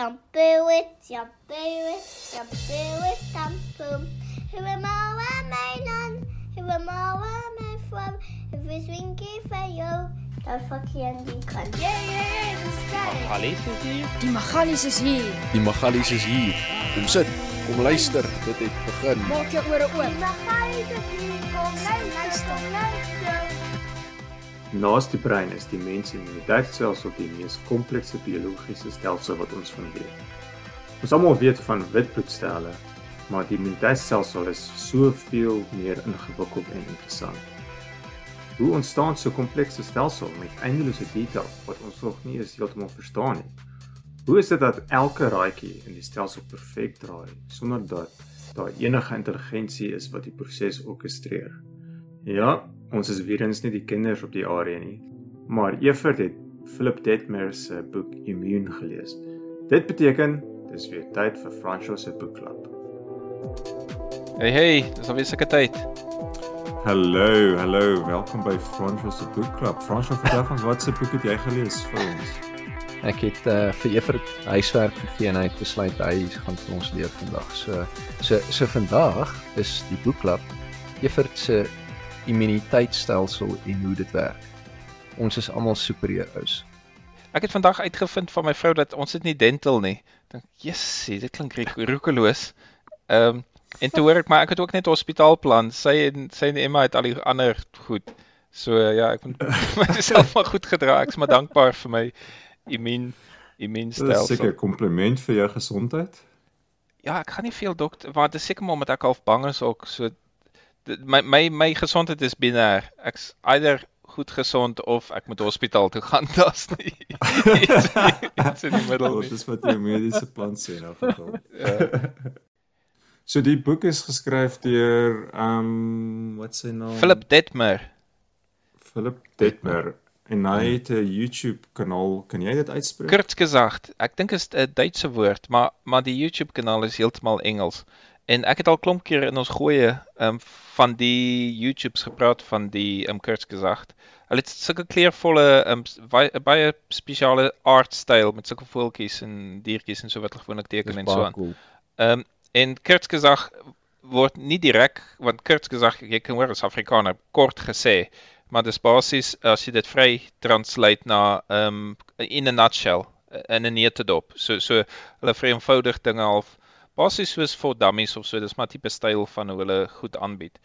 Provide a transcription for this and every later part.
shampoo it, shampoo it, shampoo it, shampoo. Who am I, where am I none? Who am I, where am I from? If it's winky for you, dan fuck je en die kan. Yeah, yeah, yeah, dat is geil. Magalies is hier. Die Magalies is hier. Die Magalies is hier. Kom sit, kom luister, dit het begin. Maak jou ore oop. Ga je het hier, kom luister, kom luister. Naas die brein is die mens immuniteitstelsel die mees komplekse biologiese stelsel wat ons van weet. Ons almal weet van witbloedstelle, maar die immuniteitstelsel is soveel meer ingewikkeld en interessant. Hoe ontstaan so 'n komplekse stelsel met eindelose details wat ons nog nie eens heeltemal verstaan nie? Hoe is dit dat elke raadjie in die stelsel perfek draai sonder dat daar enige intelligensie is wat die proses orkestreer? Ja, ons is weer eens nie die kinders op die area nie, maar Evert het Philip Detmer se boek Immune gelees. Dit beteken dis weer tyd vir Franco se boekklub. Hey hey, dis alweer sulke tyd. Hallo, hallo, welkom by Franco se boekklub. Franco, vertel ons wat se boek het jy gelees vir ons? Ek het uh, vir Evert huiswerk gegee en hy het besluit hy gaan vir ons leer vandag. So so so vandag is die boekklub Evert se immuniteitstelsel en hoe dit werk. Ons is almal superheroes. Ek het vandag uitgevind van my vrou dat ons dit nie dental nie. Dink, "Jessie, dit klink roekeloos." Ehm um, en toe hoor ek maar ek het ook net hospitaalplan. Sy en sy en Emma het al die ander goed. So ja, ek moet myself maar goed gedra. Ek's maar dankbaar vir my immuun immuunstelsel. seker 'n kompliment vir jou gesondheid. Ja, ek gaan nie veel dokter, want dit is seker maar omdat ek half bang is ook. So my my my gesondheid is binêr. Ek's eider goed gesond of ek moet hospitaal toe gaan. Daar's nie iets, iets in die middel nie. dis wat jou mediese plan sê in elk geval. Ja. So die boek is geskryf deur um, wat sy naam? Philip Detmer. Philip Detmer en hy het 'n YouTube kanaal. Kan jy dit uitspreek? Kurz gesagt, ek dink is 'n Duitse woord, maar maar die YouTube kanaal is heeltemal Engels. En ek het al klomp keer in ons goeie um, van die YouTubes gepraat van die um, kurz gesagt. Hulle het sulke kleurvolle um, baie, spesiale art style met sulke voeltjies en diertjies en so wat hulle gewoonlik teken en so aan. cool. Ehm um, en kurz gesagt word nie direk want kurz gesagt jy kan hoor as Afrikaner kort gesê, maar dis basies as jy dit vry translate na ehm um, in a nutshell in 'n neutedop. So so hulle vereenvoudig dinge half basies soos vir dummies of so, dis maar tipe styl van hoe hulle goed aanbied.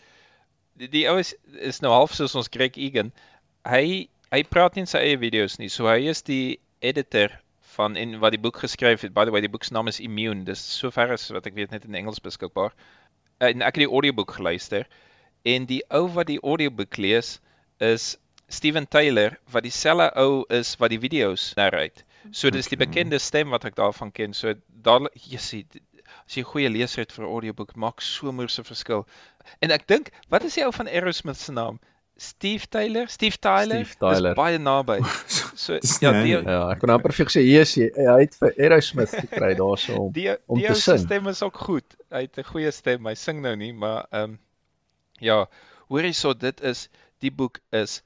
Die, die ou is is nou half soos ons Greg Egan. Hy hy praat nie in sy eie video's nie. So hy is die editor van en wat die boek geskryf het. By the way, die boek se naam is Immune. Dis sover as wat ek weet net in Engels beskikbaar. En ek het die audioboek geluister en die ou wat die audioboek lees is Steven Taylor wat dieselfde ou is wat die video's narrate. So dis die bekende stem wat ek daarvan ken. So dadelik jy sien as jy 'n goeie leser het vir 'n audioboek maak so moeë verskil. En ek dink, wat is die ou van Aerosmith se naam? Steve Taylor? Steve Tyler? Steve Tyler. Dis baie naby. So ja, die. Ja, ek kon amper vir jou sê hier is hy hy het vir Aerosmith gekry daarso om. die om die te sing. stem is ook goed. Hy het 'n goeie stem. Hy sing nou nie, maar ehm um, ja, hoor jy so dit is die boek is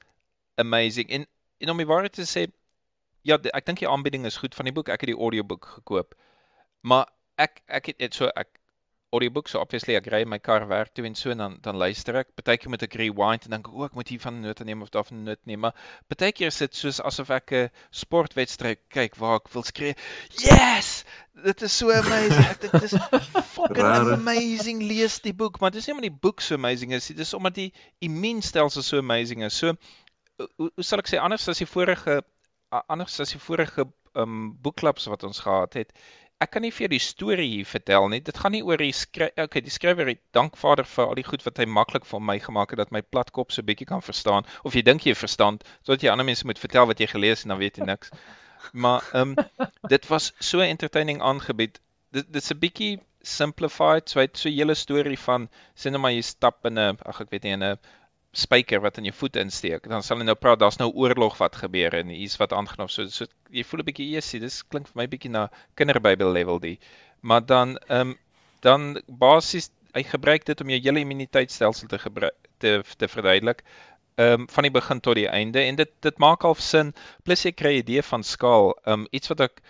amazing. En en om die waarheid te sê, ja, die, ek dink die aanbieding is goed van die boek. Ek het die audioboek gekoop. Maar ek ek het net so ek audioboek so obviously ek ry my kar werk toe en so en dan dan luister ek. Partykeer moet ek rewind en dan o, ek moet hiervan 'n noot neem of daarvan 'n noot neem. Maar partykeer is dit soos asof ek 'n sportwedstryd kyk waar ek wil skree, "Yes! Dit is so amazing." Ek dink dis fucking Rarig. amazing lees die boek, maar dis nie omdat die boek so amazing is nie, dis omdat die immuunstelsel so amazing is. So hoe, hoe sal ek sê anders as die vorige anders as die vorige um boekklubs wat ons gehad het. Ek kan nie vir jou die storie hier vertel nie. Dit gaan nie oor die skryf okay, die skrywer het dankvader vir al die goed wat hy maklik vir my gemaak het dat my platkop so bietjie kan verstaan of jy dink jy verstaan sodat jy ander mense moet vertel wat jy gelees en dan weet jy niks. Maar ehm dit was so entertaining aangebied. Dit dit's 'n bietjie simplified, so hy het so 'n hele storie van sê nou maar jy stap in 'n ag ek weet nie in 'n spyker wat in jou voet insteek. Dan sal hy nou praat daar's nou oorlog wat gebeur en hier's wat aangegaan so so jy voel 'n bietjie eesie. Dis klink vir my bietjie na kinderbybel level die. Maar dan ehm um, dan basies hy gebruik dit om jou hele immuniteitstelsel te gebruik te te verduidelik. Ehm um, van die begin tot die einde en dit dit maak half sin plus jy kry 'n idee van skaal. Ehm um, iets wat ek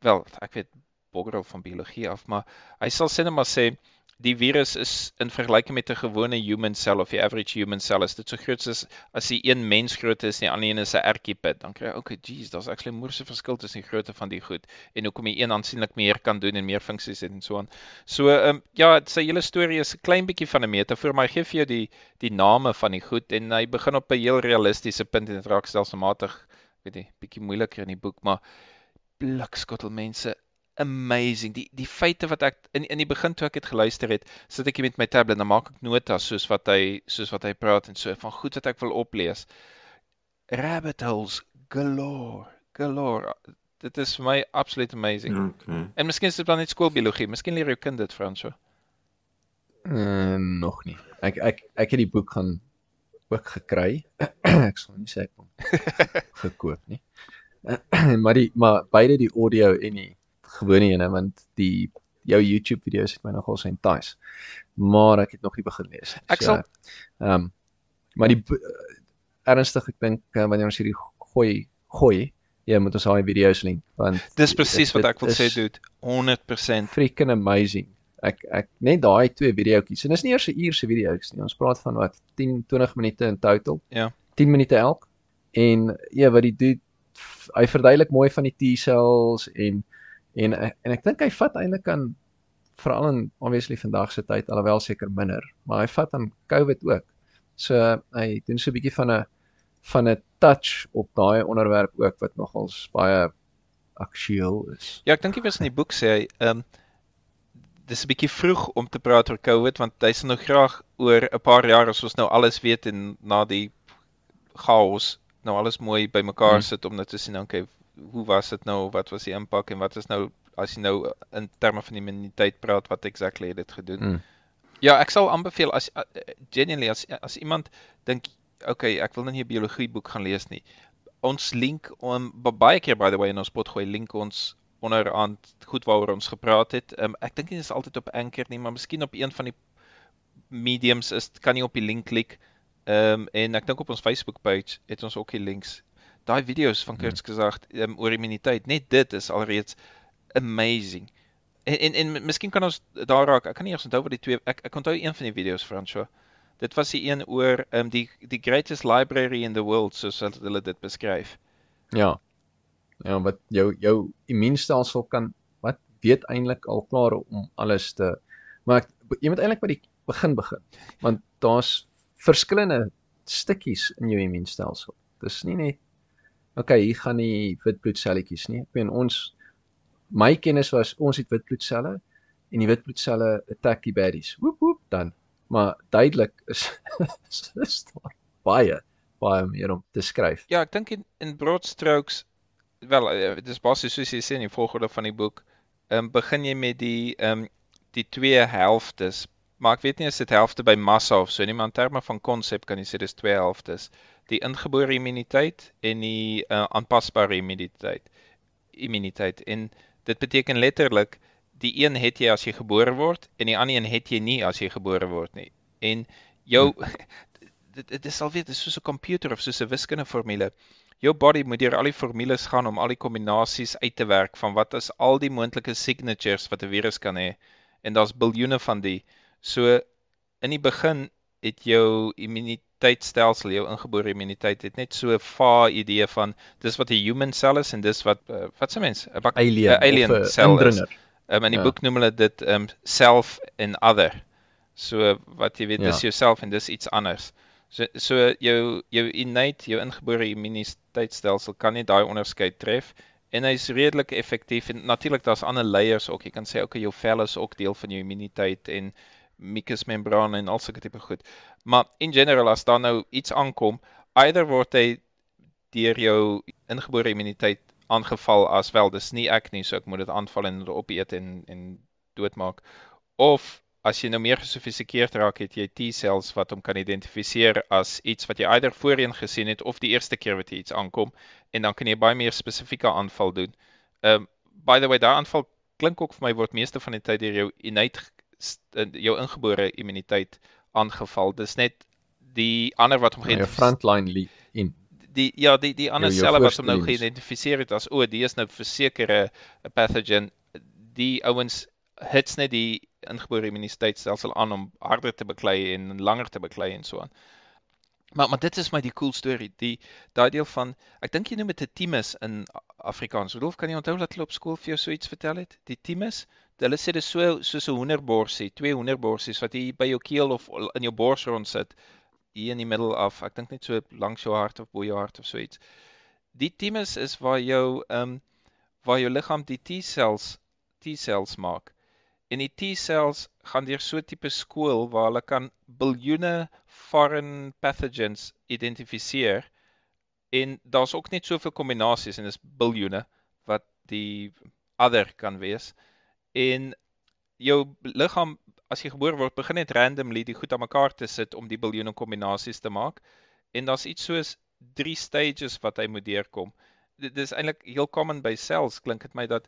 wel ek weet boggerel van biologie af, maar hy sal sê net maar sê die virus is in vergelyking met 'n gewone human cell of die average human cell is dit so groot soos as die een mens groot is en die ander een is 'n ertjiepit, dan kry jy okay, geez, daar's actually 'n moerse verskil tussen die grootte van die goed en hoekom die een aansienlik meer kan doen en meer funksies het en so aan. So ehm um, ja, sy hele storie is 'n klein bietjie van 'n metafoor, maar hy gee vir jou die die name van die goed en hy begin op 'n heel realistiese punt en dit raak stelselmatig, weet jy, bietjie moeiliker in die boek, maar blikskottel mense amazing. Die die feite wat ek in in die begin toe ek dit geluister het, sit ek hier met my tablet en dan maak ek notas soos wat hy soos wat hy praat en so van goed wat ek wil oplees. Rabbit holes galore, galore. Dit is vir my absoluut amazing. Okay. En miskien is dit dan net skoolbiologie. Miskien leer jou kind dit Fransjo. Uh, nog nie. Ek ek ek het die boek gaan ook gekry. ek sal nie sê ek hom gekoop nie. maar die maar beide die audio en die gewone ene want die jou YouTube video's het my nogal so entice. Maar ek het nog nie begin lees nie. Ek sal- ehm um, maar die uh, ernstig ek dink uh, wanneer ons hierdie gooi gooi ja, moet ons daai video's link want Dis presies wat ek wil sê dude. 100%. Freaking amazing. Ek ek net daai twee videoetjies en dis nie eers 'n uur se video's nie. Ons praat van wat 10 20 minute in total. Ja. 10 minute elk. En ja, wat die dude hy verduidelik mooi van die T-cells en en en ek dink hy vat eintlik aan veral in obviously vandag se tyd alhoewel seker minder, maar hy vat aan COVID ook. So hy doen so 'n bietjie van 'n van 'n touch op daai onderwerp ook wat nogals baie aktueel is. Ja, ek dink jy was in die boek sê hy, ehm um, dis 'n bietjie vroeg om te praat oor COVID want hy sê nou graag oor 'n paar jaar as ons nou alles weet en na die chaos nou alles mooi bymekaar Hmm. sit om net te sien okay, hoe was dit nou? Wat was die impak en wat is nou as jy nou in terme van immuniteit praat wat exactly het dit gedoen? Hmm. Ja, ek sal aanbeveel as uh, genuinely as as iemand dink okay, ek wil nou nie 'n biologie boek gaan lees nie. Ons link om baie keer by the way in ons pot gooi link ons onder aan goed waaroor ons gepraat het. Um, ek dink nie dis altyd op Anchor nie, maar miskien op een van die mediums is kan jy op die link klik. Ehm um, en ek dink op ons Facebook page het ons ook die links. Daai video's van Kurt gesagt um, oor immuniteit, net dit is alreeds amazing. En en, en miskien kan ons daar raak. Ek kan nie eers onthou wat die twee ek ek onthou een van die video's François. Dit was die een oor ehm um, die die greatest library in the world soos hulle dit beskryf. Ja. Ja, wat jou jou immuunstelsel kan wat weet eintlik al klaar om alles te maar ek, jy moet eintlik by die begin begin. Want daar's verskillende stukkies in jou immuunstelsel. Dis nie net okay, hier gaan die wit bloedselletjies nie. Ek meen ons my kennis was ons het wit bloedselle en die wit bloedselle attack die baddies. Woep woep dan. Maar duidelik is is, is daar baie baie meer om te skryf. Ja, ek dink in in broad strokes wel eh, dit is basies soos jy sê in die volgorde van die boek. Ehm um, begin jy met die ehm um, die twee helftes. Maar ek weet nie as dit helfte by massa of so nie, maar in terme van konsep kan jy sê dis twee helftes. Die ingebore immuniteit en die uh, aanpasbare immuniteit. Immuniteit en dit beteken letterlik die een het jy as jy gebore word en die ander een het jy nie as jy gebore word nie. En jou dit dit is alweer dis soos 'n komputer of soos 'n wiskundeformule. Jou body moet deur al die formules gaan om al die kombinasies uit te werk van wat is al die moontlike signatures wat 'n virus kan hê. En daar's biljoene van die. So in die begin het jou immuniteitstelsel, jou ingebore immuniteit het net so 'n vae idee van dis wat 'n human cell is en dis wat uh, wat se mens 'n alien, 'n alien of 'n cell is. indringer. Um, in die Ja. boek noem hulle dit um self en other. So wat jy weet Ja. dis jouself en dis iets anders. So so jou jou innate, jou ingebore immuniteitstelsel kan nie daai onderskeid tref en hy's redelik effektief en natuurlik daar's ander layers ook. Jy kan sê okay, jou vel is ook deel van jou immuniteit en mucusmembrane en al sulke tipe goed. Maar in general as daar nou iets aankom, either word hy deur jou ingebore immuniteit aangeval as wel dis nie ek nie so ek moet dit aanval en opeet en en doodmaak of as jy nou meer gesofistikeerd raak het jy T-cells wat hom kan identifiseer as iets wat jy eider voorheen gesien het of die eerste keer wat jy iets aankom en dan kan jy baie meer spesifieke aanval doen. Um by the way daai aanval klink ook vir my word meeste van die tyd deur jou innate jou ingebore immuniteit aangeval. Dis net die ander wat hom Jou geïdentifiseer frontline lead in. die ja die die ander Jou- jou selle wat hom nou geïdentifiseer het as o, die is nou versekerde 'n pathogen. die ouens hits net die ingebore immuniteitstelsel aan om harder te beklei en langer te beklei en so aan. Maar maar dit is my die cool storie. Die daai deel van ek dink jy noem dit 'n timus in Afrikaans. Rolf, kan jy onthou dat hulle op skool vir jou so iets vertel het? Die timus? Hulle sê dit is so soos 'n hoenderborsie, twee hoenderborsies wat hier by jou keel of in jou bors rond sit hier in die middel af. Ek dink net so langs jou hart of bo jou hart of so iets. Die timus is waar jou ehm um, waar jou liggaam die T-cells T-cells maak. En die T-cells gaan deur so 'n tipe skool waar hulle kan biljoene foreign pathogens identifiseer en daar's ook net soveel kombinasies en dis biljoene wat die other kan wees. En jou liggaam as jy gebore word begin net randomly die goed aan mekaar te sit om die biljoene kombinasies te maak. En daar's iets soos 3 stages wat hy moet deurkom. Dit is eintlik heel common by cells klink dit my dat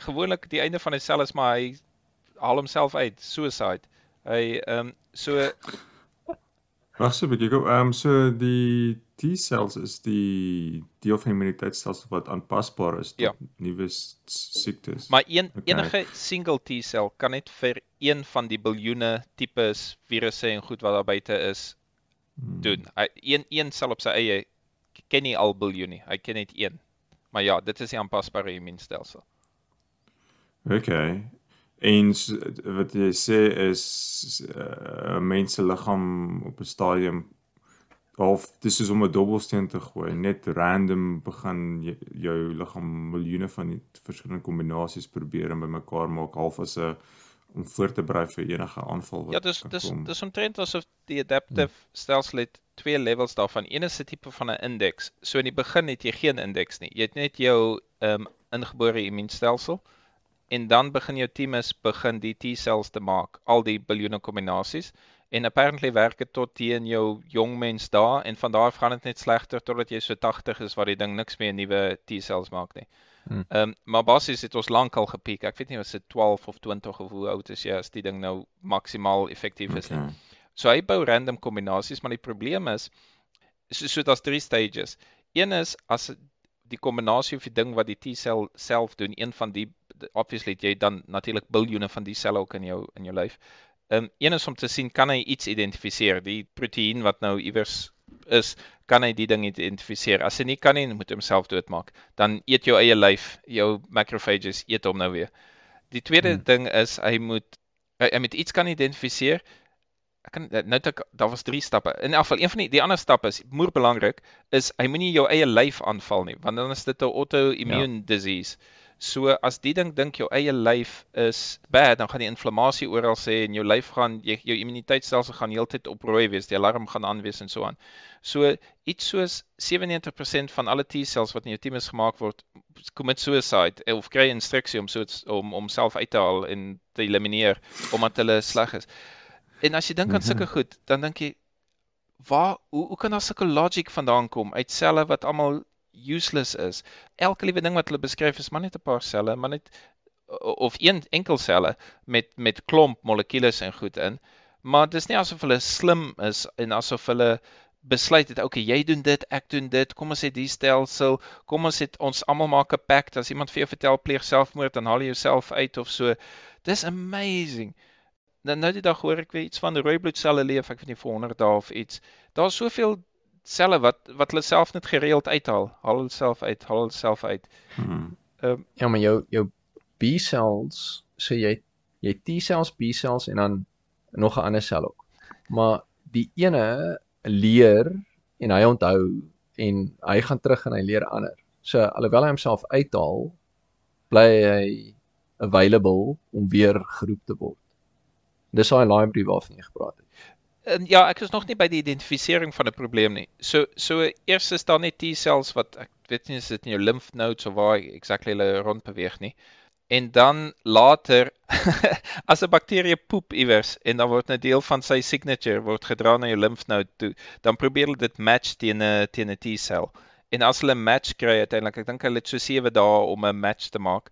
gewoonlik die einde van 'n sel is maar hy haal homself uit, suicide. Hy ehm um, so Wag so 'n bietjie. Ehm um, so die T-cells is die deel van die immuniteitstelsel wat aanpasbaar is tot Ja. nuwe siektes. maar een Okay. enige single T-sel kan net vir een van die biljoene tipes virusse en goed wat daar buite is Hmm. doen. Hy een een sal op sy eie ken nie al biljoen nie. Hy ken net een. Maar ja, dit is die aanpasbare immuunstelsel. Okay. En s- wat jy sê is 'n uh, mens se liggaam op 'n stadium half dis soos om 'n dobbelsteen te gooi, net random begin jy, jou liggaam miljoene van die verskillende kombinasies probeer en bymekaar maak half as 'n om voor te berei vir enige aanval wat Ja, dis dis kom. dis omtrent asof die adaptive stelsel het twee levels daarvan. Een is 'n tipe van 'n indeks. So in die begin het jy geen indeks nie. Jy het net jou ehm um, ingebore immuunstelsel en dan begin jou timus begin die T-cells te maak, al die biljoene kombinasies. En apparently werk dit tot teen jou jong mens daar en van daar af gaan dit net slegter totdat jy so 80 is waar die ding niks meer nuwe T-cells maak nie. Hmm. Ehm um, maar basies het ons lankal gepiek. Ek weet nie was dit 12 of 20 of hoe oud is jy as die ding nou maksimaal effektief is nie. Okay. So hy bou random kombinasies, maar die probleem is so so daar's drie stages. Een is as die kombinasie of die ding wat die T-sel self doen, een van die obviously het jy dan natuurlik biljoene van die selle ook in jou in jou lyf. Ehm um, een is om te sien kan hy iets identifiseer, die proteïen wat nou iewers is, kan hy die ding identifiseer. As hy nie kan nie, moet homself doodmaak. Dan eet jou eie lyf, jou macrophages eet hom nou weer. Die tweede Hmm. ding is hy moet hy, hy moet iets kan identifiseer. Ek kan nou ek daar was drie stappe. In elk geval een van die die ander stappe is moer belangrik is hy moenie jou eie lyf aanval nie, want dan is dit 'n auto-immune ja. disease. So as die ding dink jou eie lyf is bad, dan gaan die inflammasie oral sê en jou lyf gaan jy, jou immuniteitstelsel gaan heeltyd op rooi wees, die alarm gaan aan wees en so aan. So iets soos 97% van alle T-cells wat in jou timus gemaak word, commit suicide eh, of kry instruksie om so om om self uit te haal en te elimineer omdat hulle sleg is. En as jy dink aan sulke goed, dan dink jy waar hoe hoe kan daar sulke logic vandaan kom uit selle wat almal useless is? Elke liewe ding wat hulle beskryf is maar net 'n paar selle, maar net of een enkel selle met met klomp molekules en goed in. Maar dis nie asof hulle slim is en asof hulle besluit het, okay, jy doen dit, ek doen dit, kom ons het die stelsel, kom ons het ons almal maak 'n pact, as iemand vir jou vertel pleeg selfmoord, dan haal jy jouself uit of so. Dis amazing. Nou nou die dag hoor ek weer iets van rooi bloedselle leef, ek nie vir 100 dae of iets. Daar's soveel selle wat wat hulle self net gereeld uithaal. Haal hulle self uit, haal hulle self uit. Hmm. Ja, maar jou jou B-cells, so jy jy T-cells, B-cells en dan nog 'n ander sel ook. Maar die ene leer en hy onthou en hy gaan terug en hy leer ander. So alhoewel hy homself uithaal, bly hy available om weer geroep te word. Dis daai library waarvan jy gepraat het. En ja, ek is nog nie by die identifisering van 'n probleem nie. So so eers is daar net T-cells wat ek weet nie is dit in jou lymph nodes of waar exactly hulle rond beweeg nie. En dan later as 'n bakterie poep iewers en dan word 'n deel van sy signature word gedra na jou lymph node toe, dan probeer hulle dit match teen 'n teen 'n T-sel. En as hulle 'n match kry uiteindelik, ek dink hulle het so 7 dae om 'n match te maak.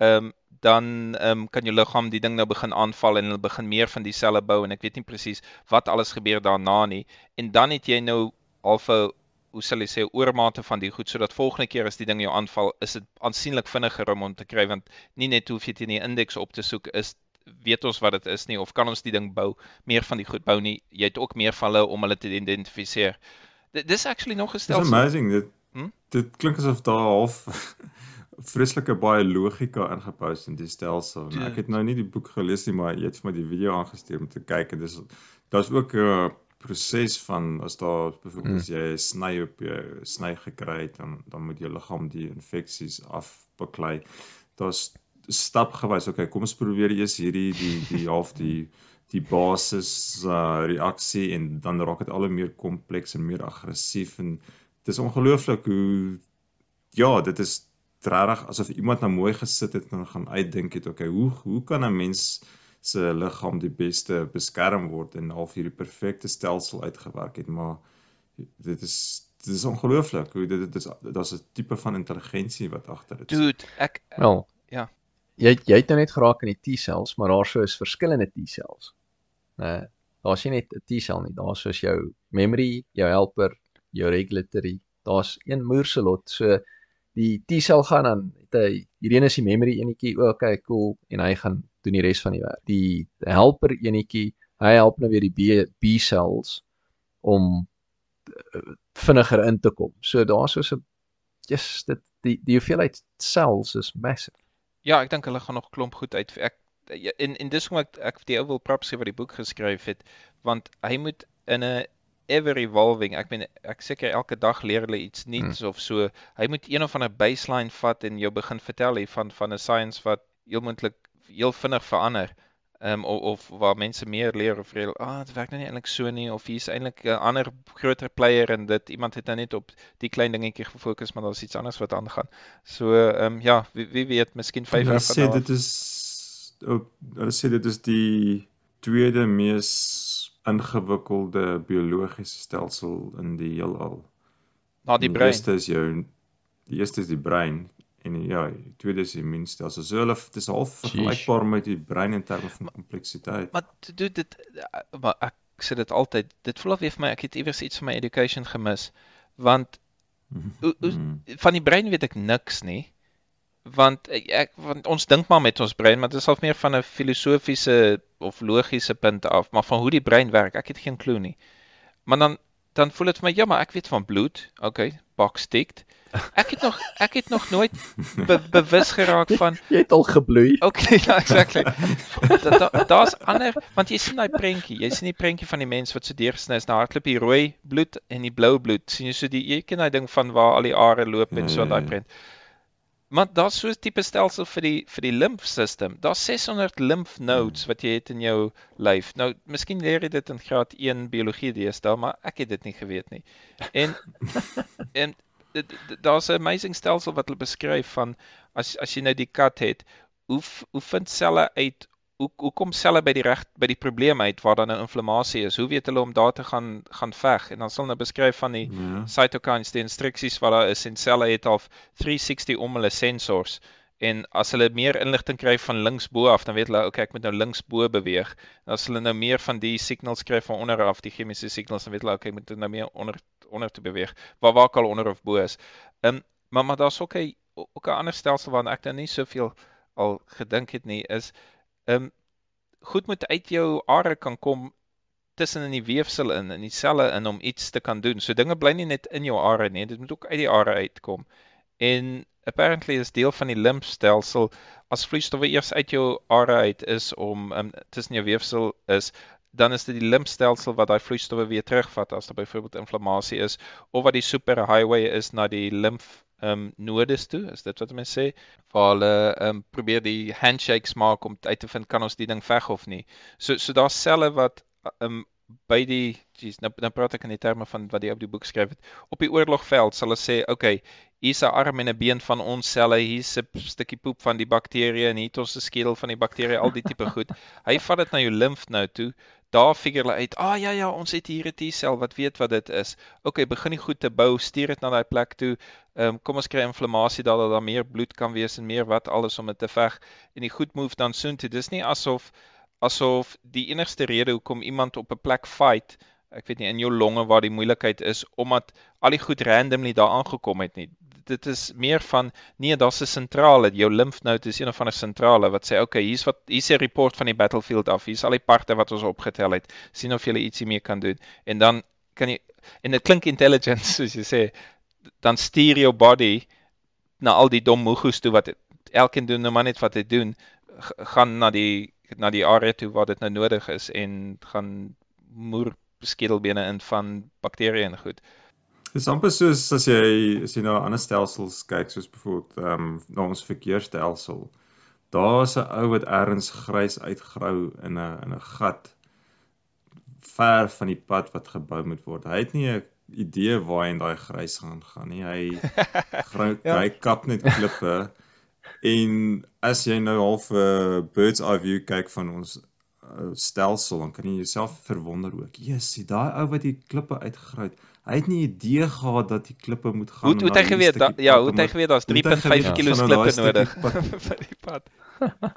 Ehm um, dan um, kan jou liggaam die ding nou begin aanval en hulle begin meer van die selle bou en ek weet nie presies wat alles gebeur daarna nie. En dan het jy nou half 'n hoe sal jy sê oormate van die goed sodat volgende keer as die ding jou aanval, is dit aansienlik vinniger om hom te kry want nie net hoef jy teen die indeks op te soek is weet ons wat dit is nie of kan ons die ding bou meer van die goed bou nie jy het ook meer van hulle om hulle te identifiseer dis actually nog gestel amazing dit hm? dit klink asof daar half vreeslike baie logika ingepou in die stelsel. Ja. Ek het nou nie die boek gelees nie, maar jy het vir my die video aangestuur om te kyk en dis daar's ook 'n proses van as daar byvoorbeeld hmm. jy sny op jou sny gekry het dan dan moet jou liggaam die infeksies afbeklei. Daar's stapgewys. Okay, kom ons probeer eers hierdie die die half die die basis uh, reaksie en dan raak dit al hoe meer kompleks en meer aggressief en dit is ongelooflik hoe ja, dit is regtig asof iemand nou mooi gesit het en gaan uitdink het okay hoe hoe kan 'n mens se liggaam die beste beskerm word en half hierdie perfekte stelsel uitgewerk het? Maar dit is dit is ongelooflik. Hoe dit dit is daar's 'n tipe van intelligensie wat agter dit is dude ek wel ja. jy jy het nou net geraak in die T-cells maar daar sou is verskillende T-cells. Nee daar's nie net 'n T-cell nie daar's soos jou memory jou helper jou regulatory. Daar's een moerselot so die T-sel gaan dan het hy hierdie is die memory enetjie o, okay, cool en hy gaan doen die res van die werk. Die helper enetjie, hy help nou weer die B B-cells om uh, vinniger in te kom. So daar's so 'n just dit die die hoeveelheid cells is massive. Ja, ek dink hulle gaan nog klomp goed uit ek en en dis hoekom ek ek die ou wil props gee wat die boek geskryf het want hy moet in 'n ever evolving. Ek meen ek seker elke dag leer hulle iets nuuts hmm. of so. Hy moet een of ander baseline vat en jou begin vertel hier van van 'n science wat heel moontlik heel vinnig verander. Ehm um, of, of waar mense meer leer of reël, ah, dit werk nou nie eintlik so nie of hier's eintlik 'n ander groter player en dit iemand het nou net op die klein dingetjie gefokus, maar daar's iets anders wat aangaan. So ehm um, ja, wie, wie weet, miskien 5 jaar van nou. Hulle sê dit is hulle sê dit is die tweede mees ingewikkelde biologiese stelsel in die heelal. Na die brein. Die eerste is jou die eerste is die brein en ja, die tweede is die immuunstelsel. So hulle dis half vergelykbaar met die brein in terme van kompleksiteit. Maar doen dit maar ek sê dit altyd, dit voel of vir my ek het iewers iets van my education gemis want mm -hmm. van die brein weet ek niks nie want ek want ons dink maar met ons brein, maar dit is half meer van 'n filosofiese of logiese punt af, maar van hoe die brein werk, ek het geen klou nie. Maar dan dan voel dit vir my ja, maar ek weet van bloed. Okay, ticked. Ek het nog ek het nog nooit be, bewus geraak van jy het al gebloei. Okay, ja, exactly. Daar's da, ander want jy sien daai prentjie, jy sien die prentjie van die mens wat so deurgesny is, nou hardloop die rooi bloed en die blou bloed. sien jy so die jy ken daai ding van waar al die are loop en so daai prent. Ja, Maar daar's so 'n tipe stelsel vir die vir die lymfstelsel. Daar's 600 lymph nodes wat jy het in jou lyf. Nou, miskien leer jy dit in graad 1 biologie deesdae, maar ek het dit nie geweet nie. En en daar's 'n amazing stelsel wat hulle beskryf van as as jy nou die kat het, hoe hoe vind selle uit hoe hoe kom selle by die reg by die probleem uit waar daar nou inflammasie is? Hoe weet hulle om daar te gaan gaan veg? En dan sal hulle beskryf van die ja. cytokines, die instruksies wat daar is en selle het al 360 om hulle sensors. En as hulle meer inligting kry van links bo af, dan weet hulle, okay, ek moet nou links bo beweeg. En as hulle nou meer van die signals kry van onder af, die chemiese signals, dan weet hulle, okay, ek moet nou meer onder onder te beweeg. Waar waar kan onder of bo is. Ehm um, maar maar daar's ook 'n ook 'n ander stelsel waarna ek dan nou nie soveel al gedink het nie is ehm um, goed moet uit jou are kan kom tussen in die weefsel in in die selle in om iets te kan doen. So dinge bly nie net in jou are nie, dit moet ook uit die are uitkom. En apparently is deel van die lymfstelsel as vloeistowwe eers uit jou are uit is om um, tussen jou weefsel is dan is dit die lymfstelsel wat daai vloeistowwe weer terugvat as daar byvoorbeeld inflammasie is of wat die superhighway is na die ehm um, nodes toe, is dit wat mense sê, waar hulle um, probeer die handshakes maak om uit te vind kan ons die ding veg of nie. So so daar's selle wat um, by die jeez, nou nou praat ek in die terme van wat die op die boek skryf het. Op die oorlogveld sal hulle sê, okay, hier's 'n arm en 'n been van ons selle, hier's 'n stukkie poep van die bakterieë en hier het ons 'n skedel van die bakterieë, al die tipe goed. Hy vat dit na jou limfnode toe daar figure hulle uit, "Ah ja ja, ons het hier 'n T-sel wat weet wat dit is." OK, begin die goed te bou, stuur dit na daai plek toe. Ehm um, kom ons kry inflammasie daar dat daar meer bloed kan wees en meer wat alles om dit te veg en die goed move dan soontoe. Dis nie asof asof die enigste rede hoekom iemand op 'n plek fight ek weet nie in jou longe waar die moeilikheid is omdat al die goed randomly daar aangekom het nie. Dit is meer van nee, daar's 'n sentrale, jou lymfnode is een of ander sentrale wat sê okay, hier's wat hier's 'n report van die battlefield af. Hier's al die parte wat ons opgetel het. sien of jy ietsie mee kan doen. En dan kan jy en dit klink intelligent soos jy sê, dan stuur jou body na al die dom moegoes toe wat het, elkeen doen nou maar net wat hy doen, gaan na die na die area toe waar dit nou nodig is en gaan moer skedelbene in van bakterieë en goed. Dit is amper soos as jy as jy na ander stelsels kyk soos byvoorbeeld ehm um, na ons verkeersstelsel. Daar's 'n ou wat ergens grys uitgrou in 'n in 'n gat ver van die pad wat gebou moet word. Hy het nie 'n idee waar hy in daai grys gaan gaan nie. Hy grou ja. hy kap net klippe en as jy nou half 'n uh, bird's eye view kyk van ons uh, stelsel dan kan jy jouself verwonder ook. Jesus, daai ou wat die klippe uitgegrawe het. Hy het nie idee gehad dat die klippe moet gaan. Hoe het hy geweet ja, hoe het hy geweet daar's 3.5 kg klippe nodig vir die pad?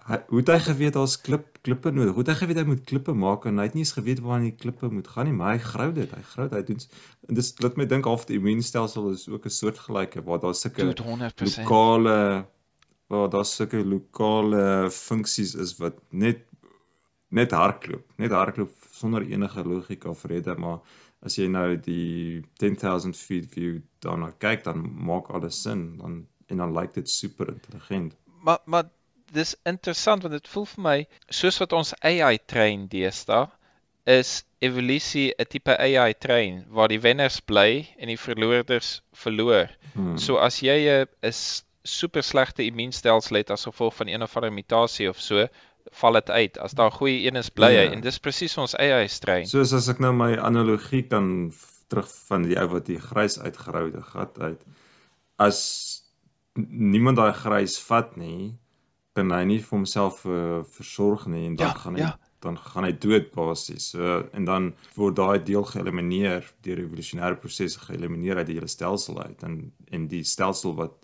hy, hoe het hy geweet daar's klip klippe nodig? Hoe het hy geweet hy moet klippe maak en hy het nie eens geweet waar die klippe moet gaan nie, maar hy grou dit. Hy grou dit. Hy doen en dis laat my dink half die immuunstelsel is ook 'n soort gelyke waar daar sulke lokale waar daar sulke lokale funksies is wat net net hardloop, net hardloop sonder enige logika of rede, maar as jy nou die 10000 feet view daarna kyk, dan maak alles sin, dan en dan lyk dit super intelligent. Maar maar dis interessant want dit voel vir my soos wat ons AI train deesdae is evolusie 'n tipe AI train waar die wenners bly en die verloorders verloor. Hmm. So as jy 'n super slegte immuunstelsel het as gevolg van een of ander mutasie of so, val dit uit. As daar goeie een is, bly hy ja. en dis presies ons AI strain. Soos as ek nou my analogie kan terug van die ou wat die grys uitgeroude gat uit. As niemand daai grys vat nie, kan hy nie vir homself uh, versorg nie en dan ja, gaan hy ja. dan gaan hy dood basies. So en dan word daai deel geëlimineer deur evolusionêre prosesse geëlimineer uit die hele stelsel uit en en die stelsel wat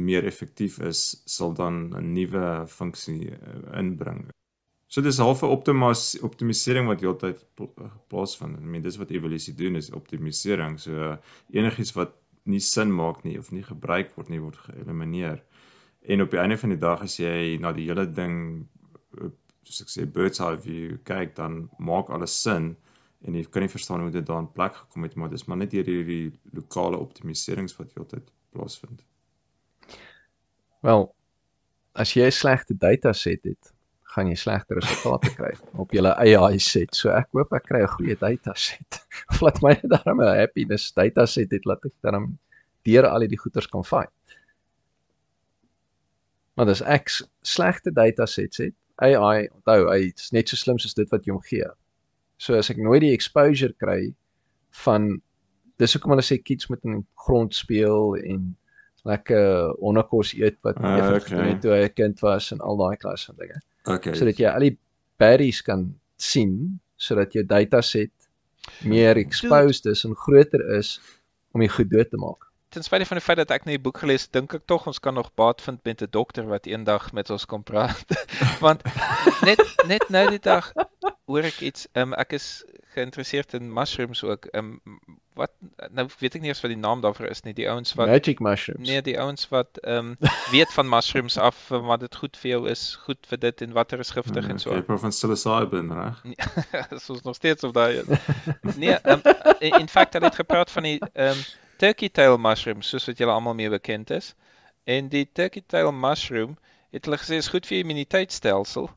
meer effektief is, sal dan 'n nuwe funksie uh, inbring. So dis half 'n optimisering wat heeltyd plaasvind. I mean, dis wat evolusie doen is optimisering. So uh, enigiets wat nie sin maak nie of nie gebruik word nie word geëlimineer. En op die einde van die dag as jy na die hele ding soos ek sê bird's eye view kyk, dan maak alles sin en jy kan nie verstaan hoe dit daar in plek gekom het, maar dis maar net hierdie lokale optimiserings wat heeltyd plaasvind. Wel, as jy 'n slegte dataset het, gaan jy slegte resultate kry op jou AI set. So ek hoop ek kry 'n goeie dataset. Of laat my daarmee 'n happiness dataset het laat ek dan deur al die goeters kan find. Maar as ek slegte datasets het, AI, onthou, hy's net so slim soos dit wat jy hom gee. So as ek nooit die exposure kry van dis hoekom hulle sê kids moet in grond speel en lekker onderkos eet wat uh, ah, okay. toe hy 'n kind was en al daai klas van dinge. Okay. Sodat jy al die berries kan sien sodat jou dataset meer exposed is en groter is om dit goed dood te maak. Ten spyte van die feit dat ek nie die boek gelees het, dink ek tog ons kan nog baat vind met 'n dokter wat eendag met ons kom praat. Want net net nou die dag hoor ek iets, um, ek is geïnteresseerd in mushrooms ook. Um, wat nou weet ek nie eens wat die naam daarvoor is nie. Die ouens wat Magic mushrooms. Nee, die ouens wat ehm um, weet van mushrooms af wat dit goed vir jou is, goed vir dit en watter is giftig nee, en so. Jy praat van psilocybin, reg? Dis ons nog steeds op daai. nee, um, in fact het ek gepraat van die ehm um, turkey tail mushrooms, soos wat julle almal mee bekend is. En die turkey tail mushroom het hulle gesê is goed vir jou immuniteitstelsel.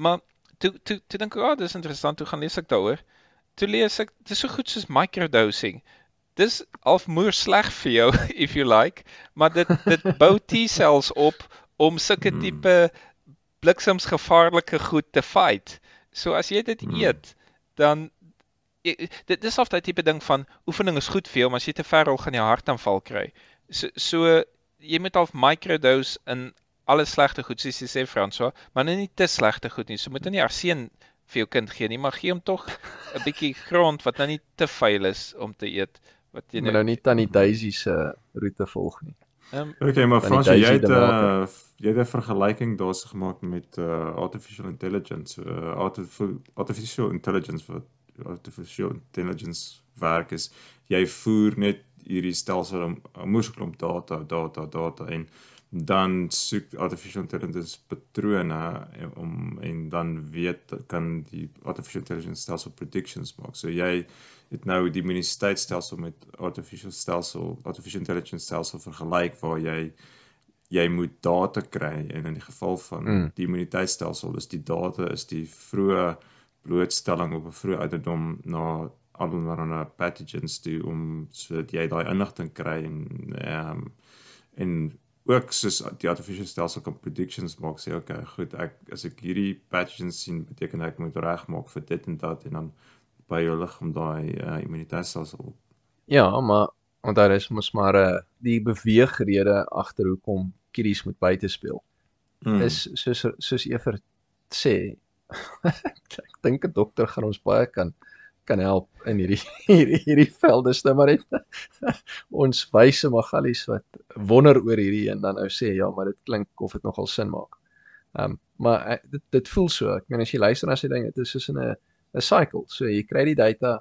Maar toe toe toe dink ek, "Ag, oh, dis interessant. Hoe gaan lees ek daaroor?" Toe lees ek dis so goed soos microdosing. Dis half moer sleg vir jou if you like, maar dit dit bou T-cells op om sulke hmm. tipe bliksemsgevaarlike goed te fight. So as jy dit hmm. eet, dan dit dis of daai tipe ding van oefening is goed vir jou, maar as jy te ver al gaan jy hartaanval kry. So so jy moet half microdose in alles slegte goed soos jy sê Franswa, maar nie te slegte goed nie. So moet jy nie arseen vir jou kind gee nie, maar gee hom tog 'n bietjie grond wat nou nie te vuil is om te eet wat jy nou, nou nie tannie Daisy se roete volg nie. Um, okay, maar Frans, jy het uh, jy het 'n vergelyking daarse gemaak met uh, artificial intelligence, uh, artificial intelligence wat artificial intelligence werk is jy voer net hierdie stelsel 'n moesklomp data, data, data en dan soek artificial intelligence patrone om en dan weet kan die artificial intelligence stelsel predictions maak. So jy het nou die immuniteitstelsel met artificial stelsel, artificial intelligence stelsel vergelyk waar jy jy moet data kry en in die geval van mm. die immuniteitstelsel is die data is die vroeë blootstelling op 'n vroeë ouderdom na allerlei pathogens toe om sodat jy daai inligting kry en ehm um, en ook soos die artificial stelsel kan predictions maak sê okay goed ek as ek hierdie pathogens sien beteken ek moet regmaak vir dit en dat en dan by jou liggaam daai uh, immuniteitstelsel ja maar want daar is mos maar uh, die beweegrede agter hoekom kiddies moet buite speel mm. is soos soos Ever sê ek dink 'n dokter gaan ons baie kan kan help in hierdie hierdie hierdie velde stem maar net ons wyse magalies wat wonder oor hierdie en dan nou sê ja maar dit klink of dit nogal sin maak. Ehm um, maar uh, dit dit voel so. Ek meen as jy luister na sy ding dit is soos 'n 'n cycle. So jy kry die data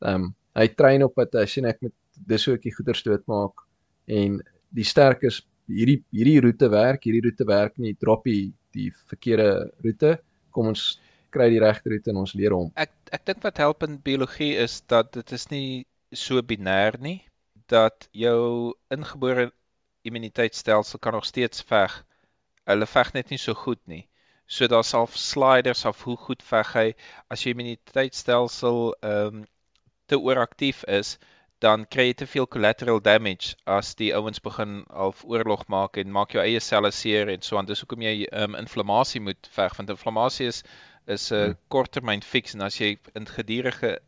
ehm um, hy train op dit as jy net met dis hoe ek die goeder stoot maak en die sterk is hierdie hierdie roete werk, hierdie roete werk nie, drop die die verkeerde roete. Kom ons kry die regte roete en ons leer hom. Ek ek dink wat help in biologie is dat dit is nie so binêr nie dat jou ingebore immuniteitstelsel kan nog steeds veg. Hulle veg net nie so goed nie. So daar's al sliders of hoe goed veg hy as jou immuniteitstelsel ehm um, te ooraktief is dan kry jy te veel collateral damage as die ouens begin half oorlog maak en maak jou eie selle seer en so aan. Dis hoekom jy ehm um, inflammasie moet veg want inflammasie is is 'n hmm. korttermyn fiks en as jy 'n gedurende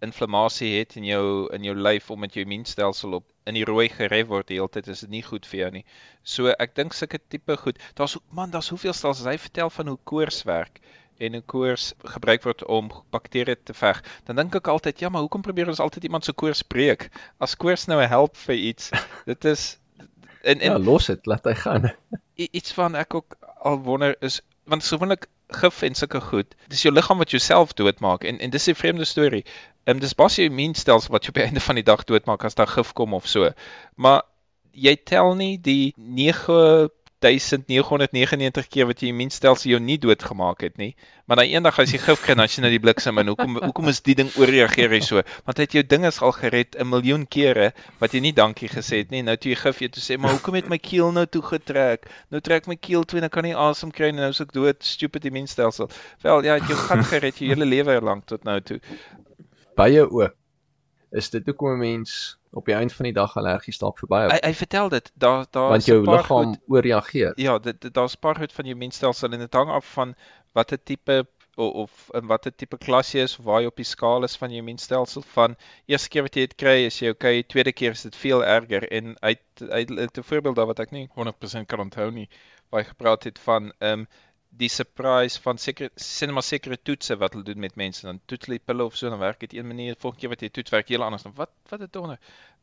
inflammasie het in jou in jou lyf omdat jou immuunstelsel op in die rooi geref word die hele tyd is dit nie goed vir jou nie. So ek dink sulke tipe goed. Daar's man, daar's hoeveel stelsels hy vertel van hoe koors werk en 'n koors gebruik word om bakterieë te veg. Dan dink ek altyd, ja, maar hoekom probeer ons altyd iemand se koors breek? As koors nou 'n help vir iets, dit is en en ja, los dit, laat hy gaan. iets van ek ook al wonder is want gewoonlik gif en sulke goed. Dis jou liggaam wat jouself doodmaak en en dis 'n vreemde storie. Ehm um, dis basies jou immuunstelsel wat jou op die einde van die dag doodmaak as daar gif kom of so. Maar jy tel nie die 1999 keer wat jy immuunstelsel jou nie doodgemaak het nie. Maar dan eendag as jy gif kry, dan as jy die bliksem en hoekom hoekom is die ding ooreageer hy so? Want hy het jou dinges al gered 'n miljoen kere wat jy nie dankie gesê het nie. Nou toe jy gif jy toe sê, "Maar hoekom het my keel nou toe getrek? Nou trek my keel toe en ek kan nie asem kry nie. Nou is ek dood, stupid immuunstelsel." Wel, ja, het jou gat gered jou hele lewe lank tot nou toe. Baie ook. Is dit hoekom 'n mens op die einde van die dag allergies dalk verby hou. Hy hy vertel dit, daar daar want jou liggaam ooreageer. Ja, dit daar's paar goed van jou mensstelsel en dit hang af van watter tipe of, of in watter tipe klas jy is of waar jy op die skaal is van jou mensstelsel van eerste keer wat jy dit kry is jy okay, tweede keer is dit veel erger en uit uit 'n voorbeeld daar wat ek nie 100% kan onthou nie, waar hy gepraat het van ehm um, die surprise van seker sinema sekere toetse wat hulle doen met mense. Dan toets hulle pille of so dan werk dit een manier. Volgende keer wat jy toets werk heel anders. Dan wat wat dit onder?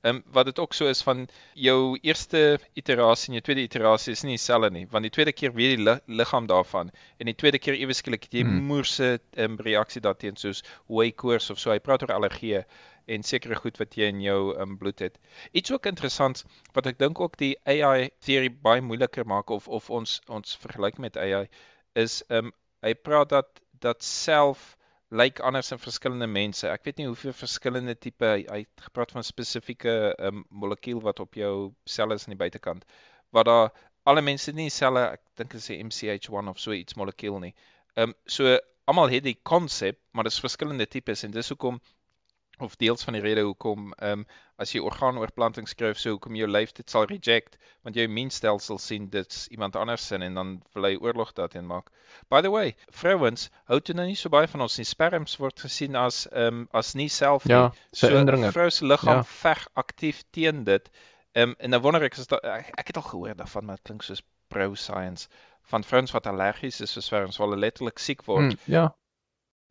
Ehm um, wat dit ook so is van jou eerste iterasie en jou tweede iterasie is nie dieselfde nie want die tweede keer weet die li liggaam daarvan en die tweede keer ewe skielik jy hmm. moerse um, reaksie daarteen soos hoe koors of so. Hy praat oor allergie en sekere goed wat jy in jou um, bloed het. Iets ook interessant wat ek dink ook die AI teorie baie moeiliker maak of of ons ons vergelyk met AI is um, hy praat dat dat self lyk like anders in verskillende mense. Ek weet nie hoeveel verskillende tipe hy, het gepraat van spesifieke um, molekuul wat op jou selle is aan die buitekant. Wat daar alle mense nie selle, ek dink dit is 'n MCH1 of so iets molekuul nie. Um, so almal het die konsep, maar dit is verskillende tipes en dis hoekom of deels van die rede hoekom ehm um, as jy orgaanoorplanting skryf so hoekom jou lyf dit sal reject want jou immuunstelsel sien dit's iemand anders sin en dan wil hy oorlog daarteen maak. By the way, vrouens hou toe nou nie so baie van ons nie. Sperms word gesien as ehm um, as nie self nie. Ja, so 'n vrou se liggaam ja. veg aktief teen dit. Ehm um, en nou wonder ek is da, ek, het al gehoor daarvan maar dit klink soos pro science van vrouens wat allergies is vir sperms, hulle letterlik siek word. Hmm, ja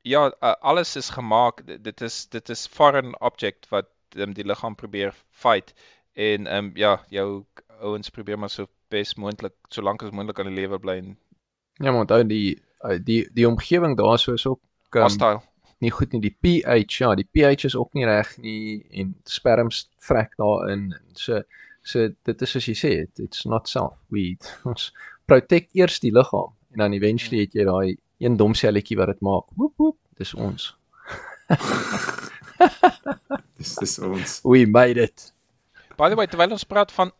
ja, alles is gemaak. Dit is dit is foreign object wat um, die liggaam probeer fight en ehm um, ja, jou ouens probeer maar so bes moontlik so lank as moontlik aan die lewe bly. Ja, maar onthou die die die omgewing daar so is ook um, hostile. nie goed nie. Die pH, ja, die pH is ook nie reg nie en sperms vrek daarin. So so dit is soos jy sê, it, it's not self. We ons protect eers die liggaam en dan eventually het jy daai een dom selletjie wat dit maak. Woep woep, dis ons. Dis dis ons. We made it. By the way, terwyl ons praat van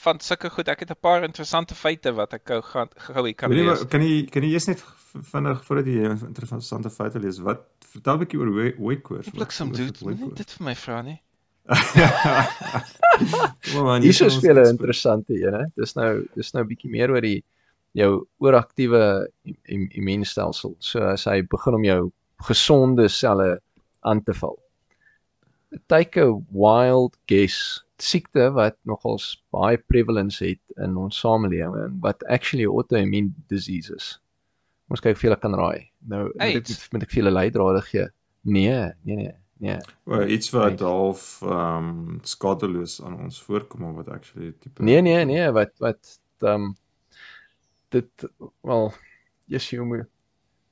van sulke goed, ek het 'n paar interessante feite wat ek gou gaan gou hier kan Weet lees. wat, kan jy kan jy eers net vinnig voordat jy interessante feite lees, wat vertel 'n bietjie oor koors. Bliksem dude, moenie dit vir my vra nie. Kom maar, Hierso speel 'n interessante een, hè. Dis nou dis nou bietjie meer oor die jou ooraktiewe im- im- immuunstelsel. So as hy begin om jou gesonde selle aan te val. Take a wild guess. Siekte wat nogals baie prevalence het in ons samelewing en wat actually auto-immune disease is. Ons kyk of jy kan raai. Nou moet ek moet ek vir julle leidrade gee. Nee, nee, nee. Nee. Well, iets wat Right. half ehm um, skadeloos aan ons voorkom of wat actually tipe Nee nee nee, wat wat ehm um, dit wel yes jy moet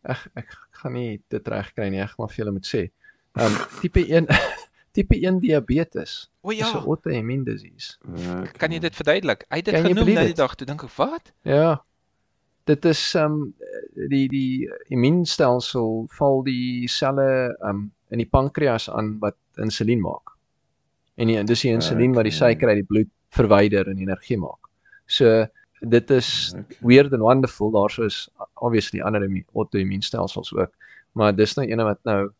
ek ek gaan nie dit reg kry nie, ek gaan maar vir julle moet sê. Ehm um, tipe 1 tipe 1 diabetes O is 'n ja, auto-immune disease. Uh, kan jy dit verduidelik? Hy het dit genoem nou die dag toe dink ek, "Wat?" Ja. Dit is ehm um, die die immuunstelsel val die selle ehm um, in die pankreas aan wat insulien maak. En die, dis die insulien wat die Okay. suiker uit die bloed verwyder en energie maak. So dit is Okay. weird and wonderful. Daarso is obviously ander immu- auto-immuunstelsels ook, maar dis nou ene wat nou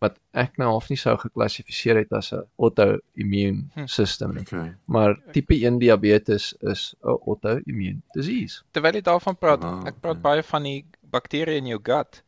wat ek nou half nie sou geklassifiseer het as 'n auto-immune Hm. system nie. Okay. Maar tipe 1 diabetes is 'n auto-immune disease. Terwyl jy daarvan praat, Ah, ek praat okay. baie van die bakterieë in jou gut.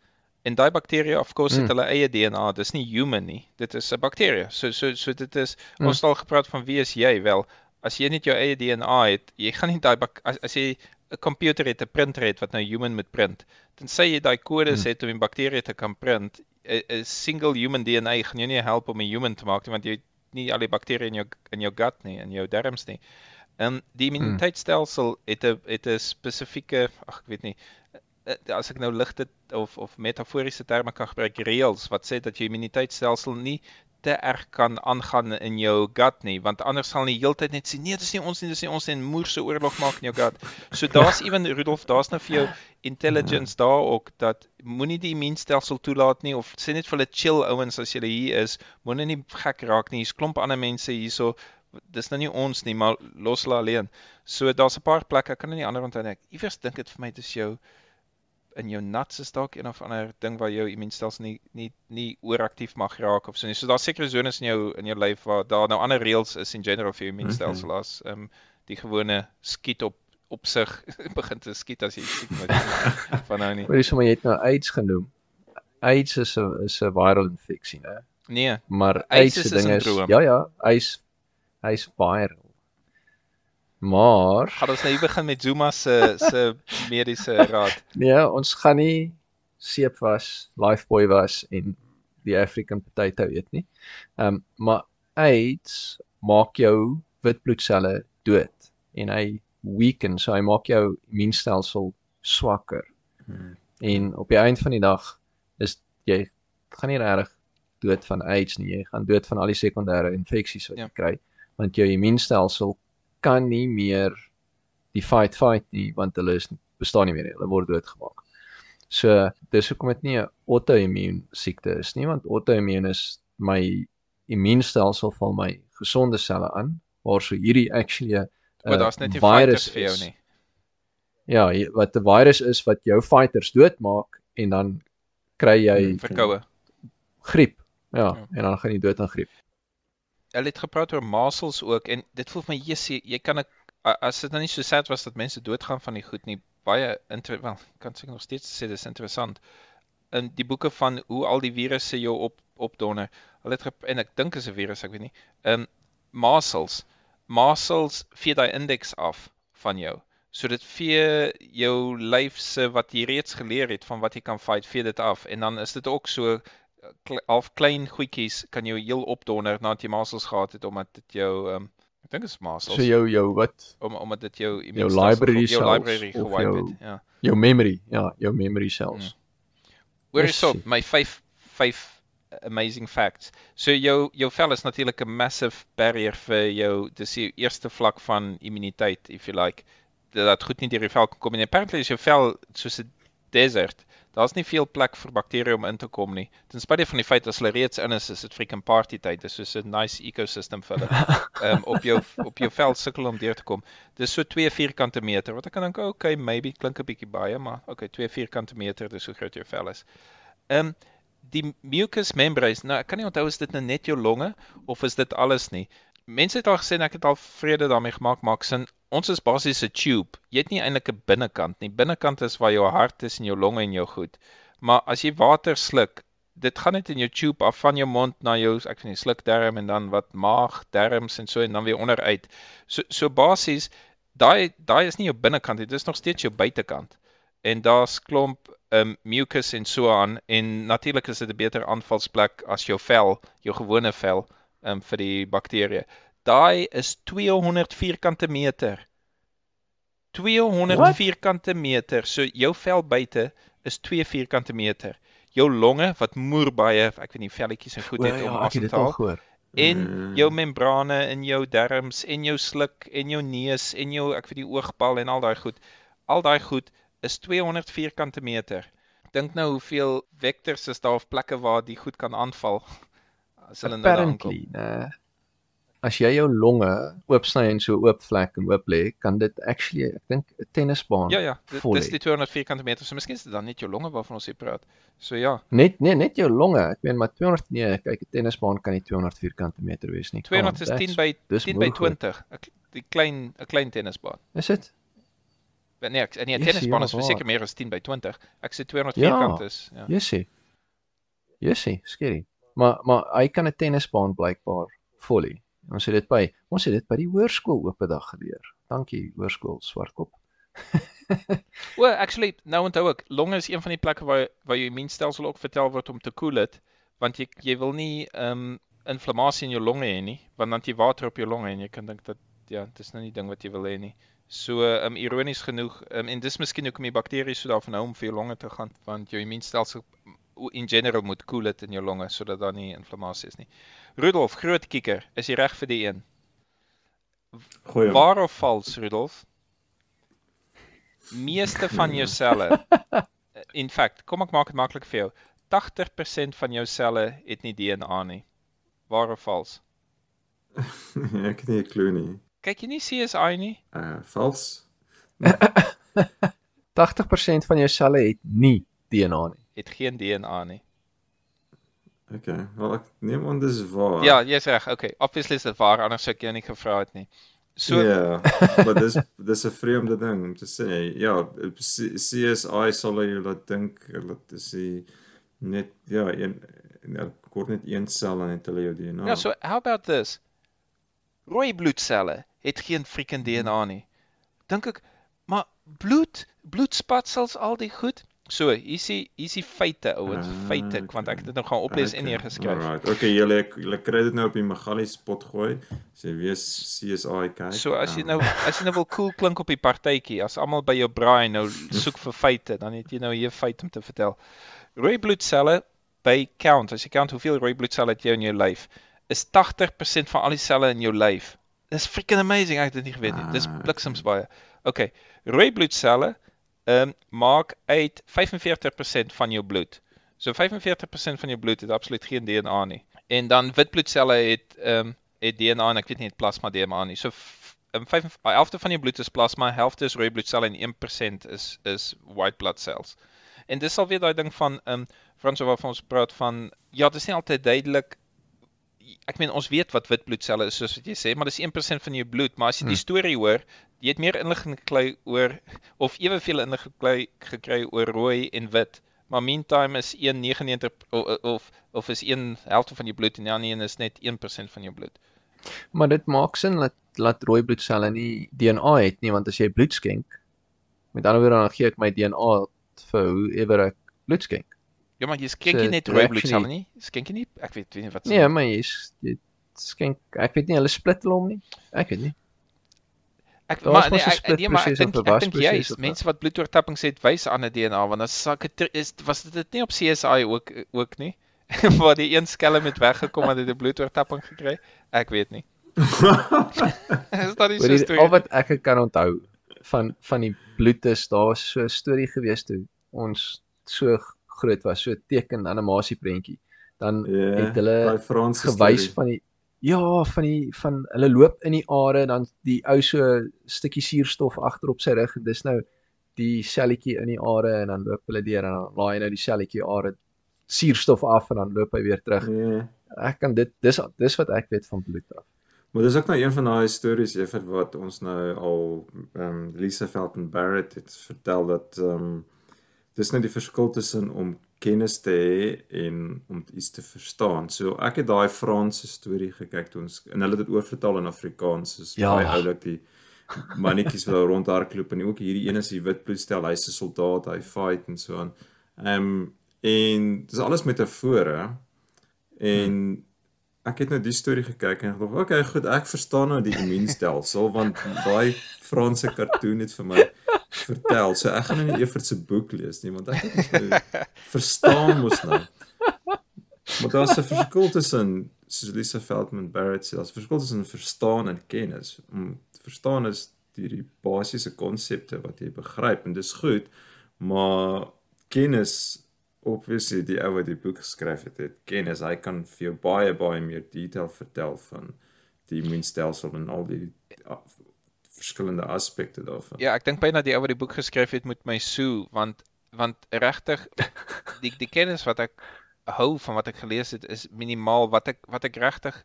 En daai bakterieë of course het Mm. hulle eie DNA. Dis nie human nie. Dit is 'n bakterie. So so so dit is Mm. ons het al gepraat van wie is jy? Wel, as jy net jou eie DNA het, jy gaan nie daai as as jy 'n komputer het, 'n printer het wat nou human moet print, tensy jy daai kodes Mm. het om die bakterie te kan print, 'n single human DNA gaan jou nie help om 'n human te maak nie want jy het nie al die bakterieë in jou in jou gut nie, in jou darmes nie. En die immuniteitstelsel het 'n het 'n spesifieke, ag ek weet nie, as ek nou ligte of of metaforiese terme kan gebruik, reëls wat sê dat jou immuniteitstelsel nie te erg kan aangaan in jou gut nie, want anders sal nie heeltyd net sê nee, dis nie ons nie, dis nie ons en moerse oorlog maak in jou gut. So daar's ewen Rudolf, daar's nou vir jou intelligence daar ook dat moenie die immuunstelsel toelaat nie of sê net vir hulle chill ouens as julle hier is, moenie nie gek raak nie. Hier's klomp ander mense hierso. Dis nou nie ons nie, maar los hulle alleen. So daar's 'n paar plekke, ek kan nie ander onthou nie. Iewers dink dit vir my dis jou in jou nuts is dalk een of ander ding waar jou immuunstelsel nie nie nie ooraktief mag raak of so nie. So daar's sekere zones in jou in jou lyf waar daar nou ander reëls is in general vir jou immuunstelsel Okay. as ehm um, die gewone skiet op op sig begin te skiet as jy skiet met van nou nie. Maar dis sommer jy het nou AIDS genoem. AIDS is 'n is 'n viral infeksie, né? Nee, Maar AIDS se ding is syndroom. ja ja, hy's hy's viral. Maar gaan ons nou hier begin met Zuma se se mediese raad. nee, ons gaan nie seep was, lifeboy was en die African potato eet nie. Ehm um, maar AIDS maak jou witbloedselle dood en hy weaken, so hy maak jou immuunstelsel swakker. Hmm. En op die eind van die dag is jy gaan nie regtig dood van AIDS nie. Jy gaan dood van al die sekondêre infeksies wat Ja. jy kry want jou immuunstelsel kan nie meer die fight fight nie want hulle is bestaan nie meer nie. Hulle word doodgemaak. So dis hoekom dit nie 'n auto-immuun siekte is nie want auto-immuun is my immuunstelsel val my gesonde selle aan waarso hierdie actually 'n Maar daar's net nie virus fighters vir jou is. nie. Ja, jy- wat 'n virus is wat jou fighters doodmaak en dan kry jy Verkoue. griep. Ja, Ja. en dan gaan jy dood aan griep. Hulle het gepraat oor masels ook en dit voel vir my jessie, jy kan ek as dit nou nie so sad was dat mense doodgaan van die goed nie, baie wel, kan seker nog steeds sê dis interessant. In die boeke van hoe al die virusse jou op opdonder. Hulle het gep- en ek dink is 'n virus, ek weet nie. Ehm um, masels. Masels vee daai indeks af van jou. So dit vee jou lyf se wat jy reeds geleer het van wat jy kan fight, vee dit af en dan is dit ook so half klein goedjies kan jou heel opdonder nadat jy masels gehad het omdat dit jou um, ek dink is masels So jou jou wat om omdat dit jou jou immuunstelsel library ge- jou library gewipe jou- het. Ja. jou memory, ja, jou memory cells. Hoor Yes, hierso, sien. my vyf vyf amazing facts. So jou jou vel is natuurlik 'n massive barrier vir jou dis die eerste vlak van immuniteit if you like. Dat goed nie deur die vel kan kom nie. Apparently is jou vel soos 'n desert. Daar's nie veel plek vir bakterieë om in te kom nie. Ten spyte van die feit as hulle reeds in is, is dit freaking party tyd. Dit is soos 'n nice ecosystem vir hulle. Ehm um, op jou op jou vel sukkel om deur te kom. Dis so 2 vierkante meter. Wat ek kan dink, okay, maybe klink 'n bietjie baie, maar okay, 2 vierkante meter, dis hoe groot jou vel is. Ehm um, die mucus membranes, nou ek kan nie onthou is dit nou net jou longe of is dit alles nie. Mense het al gesê ek het al vrede daarmee gemaak, maak sin. Ons is basies 'n tube. Jy het nie eintlik 'n binnekant nie. Binnekant is waar jou hart is en jou longe en jou goed. Maar as jy water sluk, dit gaan net in jou tube af van jou mond na jou ek weet nie slukdarm en dan wat maag, darmes en so en dan weer onderuit. So so basies daai daai is nie jou binnekant nie, dit is nog steeds jou buitekant. En daar's klomp um mucus en so aan en natuurlik is dit 'n beter aanvalsplek as jou vel, jou gewone vel um vir die bakterieë. Daai is 200 vierkante meter. 200 What? vierkante meter. So jou vel buite is 2 vierkante meter. Jou longe wat moer baie, ek weet nie velletjies en goed het ja, om as te haal. En mm. jou membrane en jou darmes en jou sluk en jou neus en jou ek weet die oogbal en al daai goed. Al daai goed is 200 vierkante meter. Dink nou hoeveel vectors is daar of plekke waar die goed kan aanval as hulle nou aankom. Nee. As jy jou longe oopsny en so oop vlek en oop lê, kan dit actually ek dink 'n tennisbaan. Ja ja, dit is die 200 vierkante meter. So miskien is dit dan net jou longe waarvan ons hier praat. So ja. Net nee, net jou longe. Ek meen maar 200 nee, kyk 'n tennisbaan kan nie 200 vierkante meter wees nie. 200 is 10 by 10 by 20. 'n Die klein 'n klein tennisbaan. Is dit? nee, ek nee, tennisbaan is verseker meer as 10 by 20. Ek sê 200 ja, vierkant is. Ja. Jy sê, skerry. Maar maar hy kan 'n tennisbaan blykbaar volley. Ons het dit by ons het dit by die hoërskool oop dag geleer. Dankie hoërskool Swartkop. well, actually, nou onthou ek, longe is een van die plekke waar waar jou immuunstelsel ook vertel word om te koel dit, want jy jy wil nie ehm um, inflammasie in jou longe hê nie, want dan jy water op jou longe en jy kan dink dat ja, dit is nou nie ding wat jy wil hê nie. So um ironies genoeg um, en dis miskien hoekom die bakterieë so daarvan hou om vir jou longe te gaan want jou immuunstelsel in general moet koel dit in jou longe sodat daar nie inflammasie is nie. Rudolf, groot kieker, is jy reg vir die een? Goeie. Waar of vals, Rudolf? Meeste van jou selle. In fact, kom ek maak dit maklik vir jou. 80% van jou selle het nie DNA nie. Waar of vals? ek het nie 'n klou nie. Kyk jy nie CSI nie? Uh vals. 80% van jou selle het nie DNA nie. Het geen DNA nie. Okay, wel ek neem aan dis waar. Ja, jy's reg. Okay, obviously is dit waar anders sou ek jou nie gevra het nie. So Ja, maar dis dis 'n vreemde ding om te sê. Ja, CSI sal jy laat dink dat dis net ja, een nou kort net een sel en het hulle jou DNA. Ja, so how about this? Rooi bloedselle het geen freaking DNA nie. Dink ek, maar bloed, bloedspatsels al die goed. So, hier is hier is die feite ouens, uh, feite, okay. want ek het dit nou gaan oplees okay. en neergeskryf. Alright. Okay, julle julle kry dit nou op die Magali spot gooi. Sê wees CSI kyk. So as jy nou as jy nou wil cool klink op die partytjie, as almal by jou braai nou soek vir feite, dan het jy nou hier feit om te vertel. Rooi bloedselle by count, as jy count hoeveel rooi bloedselle het jy in jou lyf, is 80% van al die selle in jou lyf Dis freaking amazing, ek het dit nie geweet nie. Dis ah, bliksems baie. Okay, rooi bloedselle ehm um, maak uit 45% van jou bloed. So 45% van jou bloed het absoluut geen DNA nie. En dan wit bloedselle het ehm um, het DNA en ek weet nie het plasma DNA nie. So um, 5 helfte van jou bloed is plasma, helfte is rooi bloedselle en 1% is is white blood cells. En dis al weer daai ding van ehm um, Frans wat ons praat van ja, dit is nie altyd duidelik ek meen ons weet wat wit bloedselle is soos wat jy sê, maar dis 1% van jou bloed, maar as jy die hmm. storie hoor, jy het meer inligting gekry oor of eweveel inligting gekry oor rooi en wit. Maar meantime is 1.99 of of of is 1 helfte van jou bloed en die ander een is net 1% van jou bloed. Maar dit maak sin dat laat rooi bloedselle nie DNA het nie, want as jy bloed skenk, met ander woorde dan gee ek my DNA vir whoever ek bloed skenk. Ja, maar jy skenk nie net rooi bloedselle nie. Skenk jy nie? Ek weet nie wat Nee, maar jy, jy skenk ek weet nie hulle split hulle om nie. Ek weet nie. Ek maar nee, ek, nee, maar ek dink ek dink jy is mense wat bloedoortappings het wys aan 'n DNA want as sak is was dit nie op CSI ook ook nie. waar die een skelm het weggekom en het 'n bloedoortapping gekry. Ek weet nie. is nie so 'n storie? Al wat ek kan onthou van van die bloed is daar was so 'n storie gewees toe ons so groot was, so teken animasie prentjie. Dan Ja, het hulle gewys van die ja, van die van hulle loop in die are dan die ou so stukkie suurstof agter op sy rug en dis nou die selletjie in die are en dan loop hulle deur en dan laai hy nou die selletjie are suurstof af en dan loop hy weer terug. Ja. Ek kan dit dis dis wat ek weet van bloed af. Maar dis ook nou een van daai stories Jeffert wat ons nou al ehm um, Lisa Felton Barrett het vertel dat ehm um, dis nou die verskil tussen om kennis te hê en om iets te verstaan. So ek het daai Franse storie gekyk toe ons en hulle het dit oorvertaal in Afrikaans. Soos Ja. baie oulik die mannetjies wat rondhardloop en ook hierdie een is die wit bloedstel, hy's 'n soldaat, hy fight en so aan. Ehm um, en dis alles metafore en ek het nou die storie gekyk en gedog, okay, goed, ek verstaan nou die immuunstelsel want daai Franse kartoon het vir my vertel. So ek gaan nou nie Evert se boek lees nie, want ek nou verstaan mos nou. Maar daar's 'n verskil tussen soos Lisa Feldman Barrett sê, daar's 'n verskil tussen verstaan en kennis. Om te verstaan is die, die basiese konsepte wat jy begryp en dis goed, maar kennis obviously die ou wat die boek geskryf het, het kennis. Hy kan vir jou baie baie meer detail vertel van die immuunstelsel en al die verskillende aspekte daarvan. Ja, ek dink byna die ou wat die boek geskryf het moet my sue want want regtig die die kennis wat ek hou van wat ek gelees het is minimaal wat ek wat ek regtig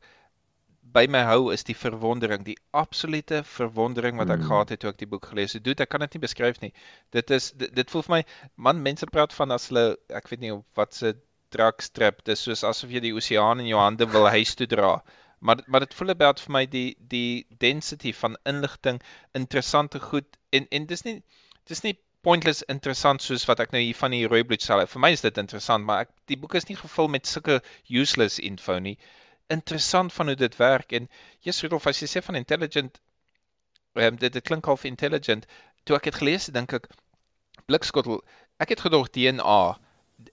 by my hou is die verwondering, die absolute verwondering wat ek Mm. gehad het toe ek die boek gelees het. Dude, ek kan dit nie beskryf nie. Dit is dit, dit voel vir my man mense praat van as hulle ek weet nie op wat se drugstrip, dis soos asof jy die oseaan in jou hande wil huis toe dra. Maar maar dit voel about vir my die die density van inligting, interessante goed en en dis nie dis nie pointless interessant soos wat ek nou hier van die rooi bloedsel het. Vir my is dit interessant, maar ek die boek is nie gevul met sulke useless info nie. Interessant van hoe dit werk en Jesus Rudolph as jy sê van intelligent um, dit dit klink half intelligent. Toe ek dit gelees het, dink ek blikskottel. Ek het gedog DNA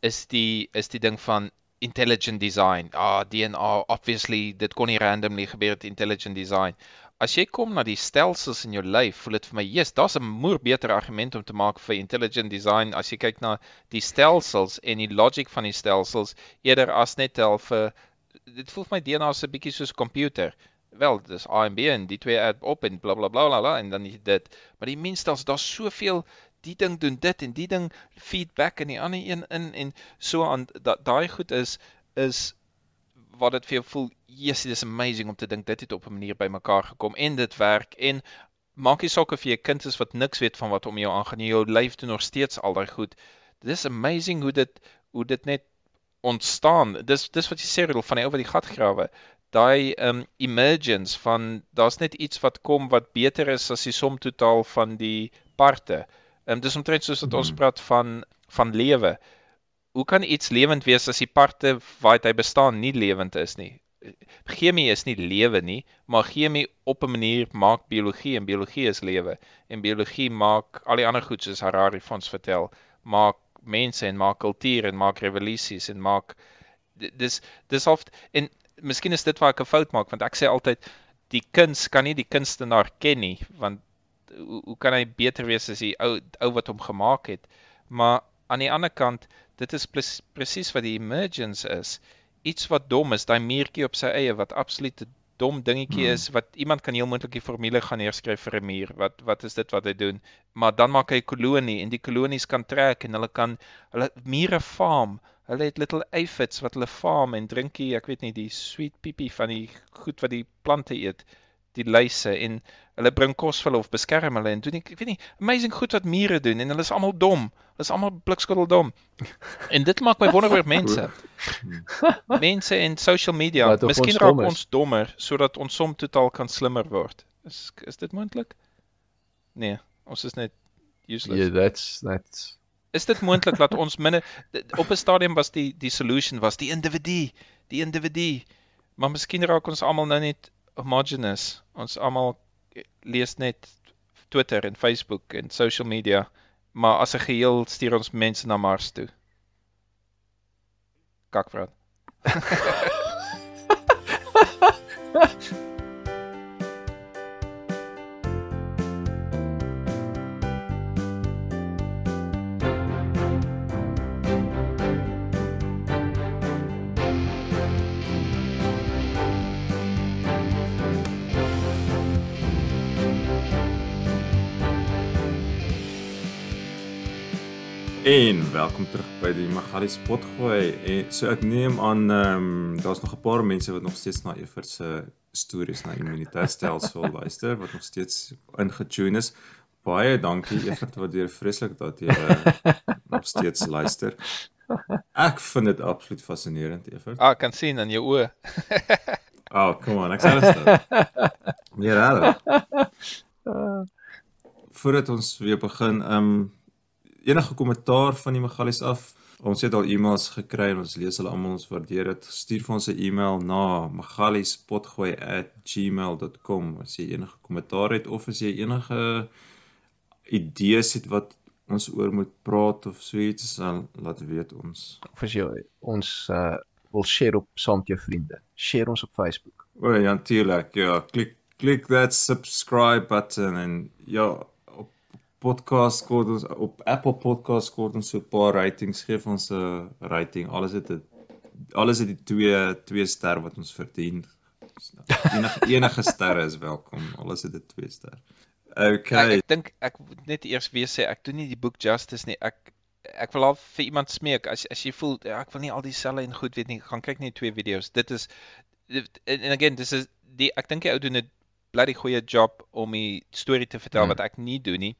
is die is die ding van intelligent design. Ah, DNA obviously dit kon nie randomly gebeur het intelligent design. As jy kom na die stelsels in jou lyf, voel dit vir my, yes, daar's 'n moer beter argument om te maak vir intelligent design as jy kyk na die stelsels en die logic van die stelsels eerder as net tel vir dit voel vir my DNA 'n bietjie soos 'n komputer. Wel, dis A en B en die twee add op en bla bla bla bla, en dan is dit. Maar die mensstelsel, daar's soveel die ding doen dit en die ding feedback en die ander een in en so aan dat daai goed is is wat dit vir jou voel, yes, it is amazing om te dink dit het op 'n manier bymekaar gekom en dit werk en maak nie saak of jy 'n kind is wat niks weet van wat om jou aangaan nie, jou lyf doen nog steeds al daai goed. Dit is amazing hoe dit hoe dit net ontstaan. Dis dis wat jy sê Rudolf van die ou wat die gat grawe. Daai um emergence van daar's net iets wat kom wat beter is as die som totaal van die parte. Um dis omtrent soos wat ons Mhm. praat van van lewe. Hoe kan iets lewend wees as die parte waaruit hy bestaan nie lewend is nie? Chemie is nie lewe nie, maar chemie op 'n manier maak biologie en biologie is lewe. En biologie maak al die ander goed soos Harari vir ons vertel, maak mense en maak kultuur en maak revolusies en maak di- dis dis half en miskien is dit waar ek 'n fout maak want ek sê altyd die kuns kan nie die kunstenaar ken nie want hoe, hoe kan hy beter wees as die ou ou wat hom gemaak het? Maar aan die ander kant dit is pres- presies wat die emergence is. Iets wat dom is daai muurtjie op sy eie wat absoluut 'n dom dingetjie Hmm. is wat iemand kan heel moontlik die formule gaan neerskryf vir 'n muur. Wat wat is dit wat hy doen? Maar dan maak hy 'n kolonie en die kolonies kan trek en hulle kan hulle mure farm. Hulle het little aphids wat hulle farm en drinkie, ek weet nie, die sweet piepie van die goed wat die plante eet, die luise en hulle bring kos vir hulle of beskerm hulle en doen nie, ek weet nie, amazing goed wat mure doen en hulle is almal dom. Hulle is almal blikskottel dom. En dit maak my wonder oor mense. mense en social media. Wat Miskien ons raak is. ons dommer sodat ons som totaal kan slimmer word. Is is dit moontlik? Nee, ons is net useless. Yeah, that's that's Is dit moontlik dat ons minder op 'n stadium was die die solution was die individu, die individu. Maar miskien raak ons almal nou net homogeneous. Ons almal lees net Twitter en Facebook en social media, maar as 'n geheel stuur ons mense na Mars toe. Kakvraat. En welkom terug by die Magali Spotgooi. En so ek neem aan ehm um, daar's nog 'n paar mense wat nog steeds na Evert se stories na immuniteitstelsel luister wat nog steeds ingetune is. Baie dankie Evert wat deur vreeslik dat jy uh, nog steeds luister. Ek vind dit absoluut fascinerend Evert. Ah, kan sien in jou oë. Oh, come on, ek sê dit. Nee, rarig. Voordat ons weer begin, ehm um, enige kommentaar van die Magalies af. Ons het al e-mails gekry en ons lees hulle almal, ons waardeer dit. Stuur vir ons 'n e-mail na magaliespotgooi@gmail.com as jy enige kommentaar het of as jy enige idees het wat ons oor moet praat of so iets, dan laat weet ons. Of as jy ons uh wil share op saam met jou vriende. Share ons op Facebook. O ja, natuurlik. Ja, klik klik that subscribe button en ja, podcast kort ons op Apple Podcast kort ons so 'n paar ratings gee ons 'n rating. Alles het dit alles het die twee twee ster wat ons verdien. Enige enige sterre is welkom. Alles het dit twee ster. Okay. Ek, ek dink ek moet net eers weer sê ek doen nie die boek justice nie. Ek ek wil al vir iemand smeek as as jy voel ja, ek wil nie al die selle en goed weet nie, gaan kyk net twee video's. Dit is en again, dis is die ek dink die ou doen 'n bloody goeie job om die storie te vertel hmm. wat ek nie doen nie.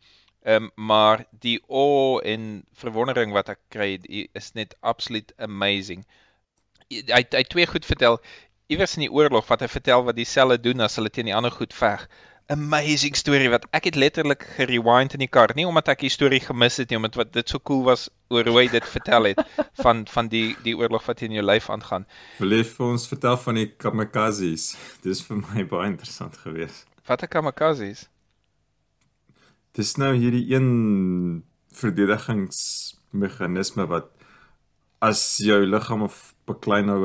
Ehm um, maar die o en verwondering wat ek kry is net absoluut amazing. Hy hy twee goed vertel iewers in die oorlog wat hy vertel wat dieselfde doen as hulle teen die ander goed veg. Amazing storie wat ek het letterlik gerewind in die kar, nie omdat ek die storie gemis het nie, omdat wat dit so cool was oor hoe hy dit vertel het van van die die oorlog wat in jou lyf aangaan. Wil jy vir ons vertel van die kamikazes? Dis vir my baie interessant geweest. Wat 'n kamikazes? Dis nou hierdie een verdedigingsmeganisme wat as jou liggaam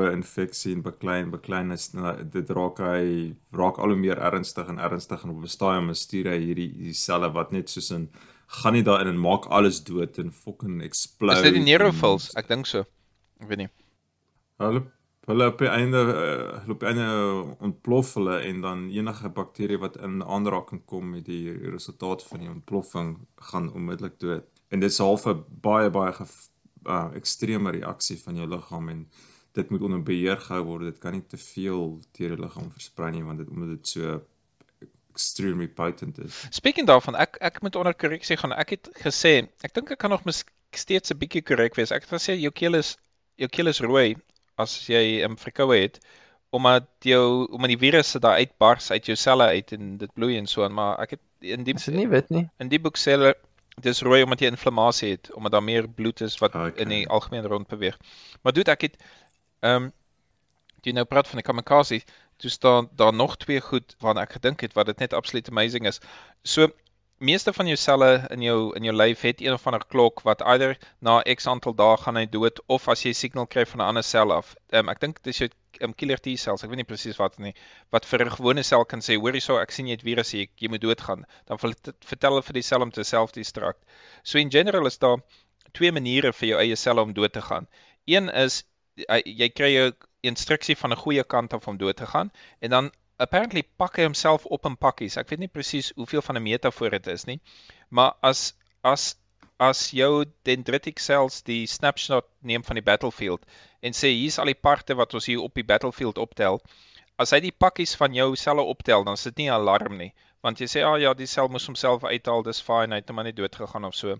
'n infeksie en beklein beklein is nou, dit raak hy raak al hoe meer ernstig en ernstig en op 'n stadium stuur hy hierdie die selle wat net soos 'n gaan nie daarin en maak alles dood en fucking explode. Is dit die neutrophils? Ek dink so. Ek weet nie. Hulle hulle op die einde uh, op die einde ontplof hulle en dan enige bakterie wat in aanraking kom met die resultaat van die ontploffing gaan onmiddellik dood. En dit is half 'n baie baie uh, ekstreme reaksie van jou liggaam en dit moet onder beheer gehou word. Dit kan nie te veel deur die liggaam versprei nie want dit omdat dit so extremely potent is. Speaking daarvan, ek ek moet onder korreksie gaan. Ek het gesê, ek dink ek kan nog steeds 'n bietjie korrek wees. Ek het gesê jou keel is jou keel is rooi as jy 'n um, verkoue het omdat jou omdat die virusse daar uitbars uit jou selle uit en dit bloei en so aan maar ek het in die Is dit nie wit nie? In die boek sê hulle dis rooi omdat jy inflammasie het omdat daar meer bloed is wat okay. in die algemeen rond beweeg. Maar doen ek het ehm um, jy nou praat van die kamikaze toe staan daar nog twee goed waarna ek gedink het wat dit net absoluut amazing is. So meeste van jou selle in jou in jou lyf het een of ander klok wat either na X aantal dae gaan hy dood of as jy signal kry van 'n ander sel af. Um, ek dink dis jou um, killer T cells, ek weet nie presies wat nie, wat vir 'n gewone sel kan sê, hoorie so, ek sien jy het virus hier, jy moet doodgaan. Dan vertel hulle vir die sel om te self-destruct. So in general is daar twee maniere vir jou eie selle om dood te gaan. Een is jy kry 'n instruksie van 'n goeie kant af om dood te gaan en dan apparently pak hy homself op in pakkies. Ek weet nie presies hoeveel van 'n metafoor dit is nie. Maar as as as jou dendritic cells die snapshot neem van die battlefield en sê hier's al die parte wat ons hier op die battlefield optel. As hy die pakkies van jou selle optel, dan is dit nie 'n alarm nie, want jy sê ah ja, die sel moes homself uithaal, dis fine, hy het hom net dood gegaan of so.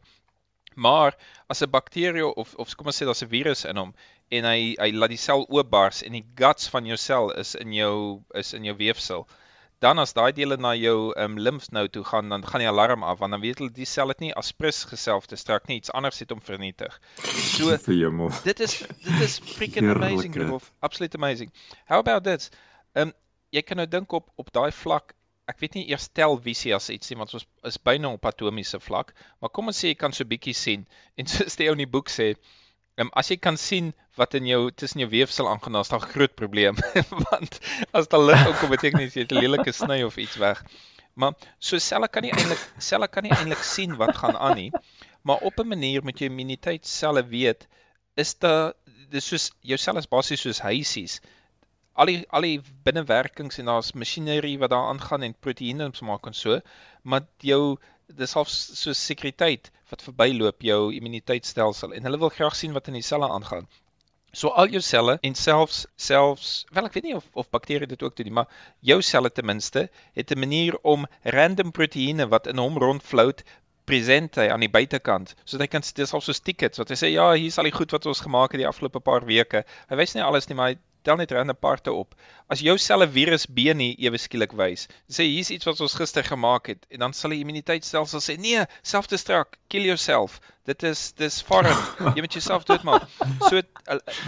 Maar as 'n bakterie of of kom ons sê daar's 'n virus in hom en hy hy laat die sel oopbars en die guts van jou sel is in jou is in jou weefsel. Dan as daai dele na jou um, limfnode toe gaan, dan gaan die alarm af want dan weet hulle die sel het nie aspris geself te strek nie, iets anders het hom vernietig. So dit is dit is freaking amazing, bro. Absolute amazing. How about this? Ehm um, jy kan nou dink op op daai vlak Ek weet nie eers tel visie as iets nie want ons is byna op atomiese vlak, maar kom ons sê jy kan so bietjie sien en soos die ou in die boek sê, Ehm as jy kan sien wat in jou tussen jou weefsel aangaan, is daar groot probleem want as daar lig opkom beteken dit jy 'n lelike sny of iets weg. Maar so selle kan nie eintlik selle kan nie eintlik sien wat gaan aan nie. Maar op 'n manier met jou immuniteitsselle weet is daar dis soos jou selle is basies soos huisies. Al die al die binnewerkings en daar's masjinerie wat daar aangaan en proteïene maak en so, maar jou dis half so sekuriteit wat verbyloop jou immuniteitstelsel en hulle wil graag sien wat in die selle aangaan. So al jou selle en selfs selfs wel ek weet nie of of bakterieë dit ook doen nie, maar jou selle ten minste het 'n manier om random proteïene wat in hom rondfloat present hy aan die buitekant. So hy kan dis al so tickets wat hy sê ja, hier's al die goed wat ons gemaak het die afgelope paar weke. Hy wys nie alles nie, maar hy tel net random parte op. As jou selle virus B nie ewe skielik wys, sê hier's iets wat ons gister gemaak het en dan sal die immuniteitstelsel sê nee, self-destruct, kill yourself. Dit is dis foreign. Jy moet jouself doodmaak. So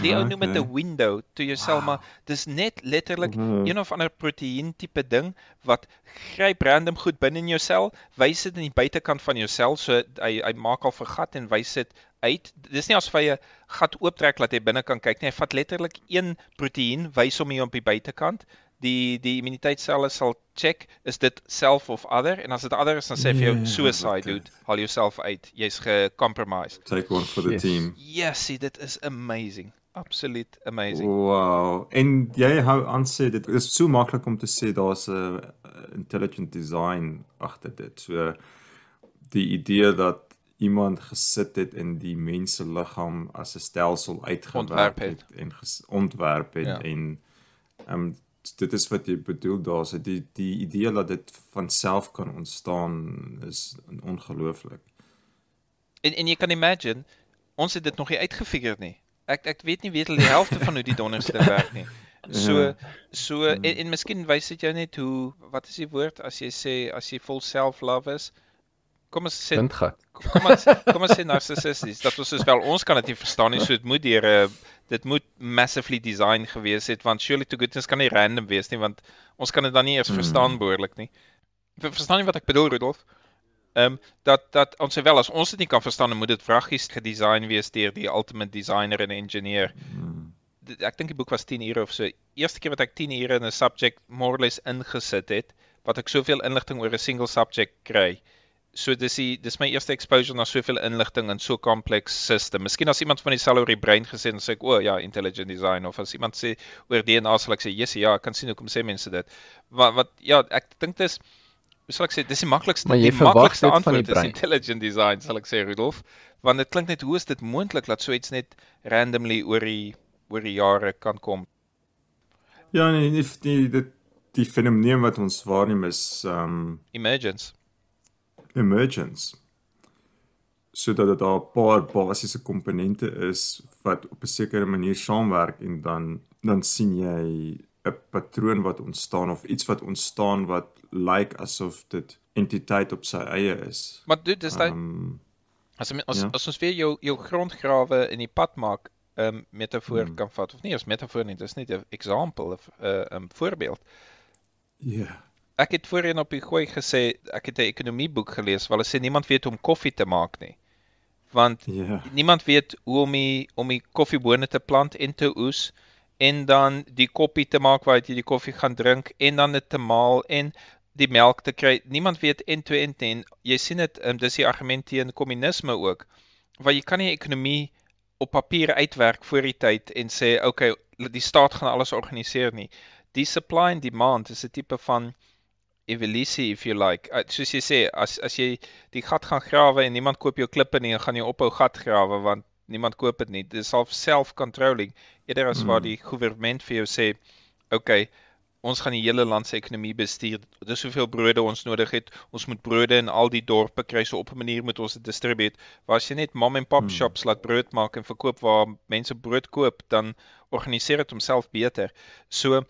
die ou noem dit 'n window to your cell, maar dis net letterlik een of ander proteïen tipe ding wat gryp random goed binne in jou sel, wys dit aan die buitekant van jou sel, so hy hy maak al 'n gat en wys dit uit. Dis nie asof hy 'n gat ooptrek laat hy binne kan kyk nie. Hy vat letterlik een proteïen, wys hom hier op die buitekant. Die die immuniteitsselle sal check is dit self of other en as dit other is dan sê vir jou Nee, suicide okay. dude, haal jouself uit. Jy's gecompromised. Take one for the Yes. team. Yes, see, dit is amazing. Absoluut amazing. Wow. En jy hou aan sê dit is so maklik om te sê daar's 'n intelligent design agter dit. So die idee dat iemand gesit het in die mense liggaam as 'n stelsel uitgewerk het. het. en ontwerp het Ja. en ehm um, dit is wat jy bedoel daar's die die idee dat dit van self kan ontstaan is ongelooflik. En en jy kan imagine, ons het dit nog nie uitgefigure nie. Ek ek weet nie weet hulle die helfte van hoe die donderste werk nie. So Ja. so en, en miskien wys dit jou net hoe wat is die woord as jy sê as jy vol self-love is? Kom ons sê Windgat. kom ons kom ons sê narcissisties dat ons soos wel ons kan dit nie verstaan nie so dit moet deur 'n dit moet massively design gewees het want surely to goodness kan nie random wees nie want ons kan dit dan nie eers Hmm. verstaan behoorlik nie. Ver- Verstaan jy wat ek bedoel Rudolf? Ehm um, dat dat ons sê wel as ons dit nie kan verstaan dan moet dit vraggies gedesign wees deur die ultimate designer en engineer. Mm. Ek dink die boek was 10 ure of so. Eerste keer wat ek 10 ure in 'n subject more or less ingesit het, wat ek soveel inligting oor 'n single subject kry. So dis die dis my eerste exposure na soveel inligting in so 'n complex system. Miskien as iemand van die die brein gesê en sê ek o oh, ja, intelligent design of as iemand sê oor DNA sal ek sê yes ja, ek kan sien hoekom sê mense dit. Wat wat ja, ek dink dis hoe sal ek sê dis die maklikste die maklikste dit van antwoord die is brein. intelligent design sal ek sê Rudolf, want dit klink net hoe is dit moontlik dat so iets net randomly oor die oor die jare kan kom. Ja, nee, die die die, die fenomeen wat ons waarneem is um, Emergence. Emergence. Sodat dit daar 'n paar basiese komponente is wat op 'n sekere manier saamwerk en dan dan sien jy 'n patroon wat ontstaan of iets wat ontstaan wat lyk like asof dit entiteit op sy eie is. Maar dit is daai Ehm as as, ja. as ons weer jou jou grondgrawe in die pad maak 'n um, metafoor Hmm. kan vat of nie as metafoor nie, dis net 'n example of 'n uh, um, voorbeeld. ja. Ek het voorheen op die gooi gesê ek het 'n ekonomieboek gelees waar hulle sê niemand weet hoe om koffie te maak nie. Want Ja. niemand weet hoe om die om die koffiebone te plant en te oes en dan die koppie te maak waaruit jy die koffie gaan drink en dan dit te maal en die melk te kry. Niemand weet end to end en jy sien dit um, dis die argument teen kommunisme ook. Waar jy kan nie ekonomie op papier uitwerk voor die tyd en sê okay, die staat gaan alles organiseer nie. Die supply and demand is 'n tipe van evolusie if you like. Uh, soos jy sê, as as jy die gat gaan grawe en niemand koop jou klippe nie, dan gaan jy ophou gat grawe want niemand koop dit nie. Dit is half self-controlling eerder as waar Mm. die regering vir jou sê, okay, ons gaan die hele land se ekonomie bestuur. Dis hoeveel brode ons nodig het. Ons moet brode in al die dorpe kry so op 'n manier moet ons dit distribute. Waar as jy net mom and pop Hmm. shops laat brood maak en verkoop waar mense brood koop, dan organiseer dit homself beter. So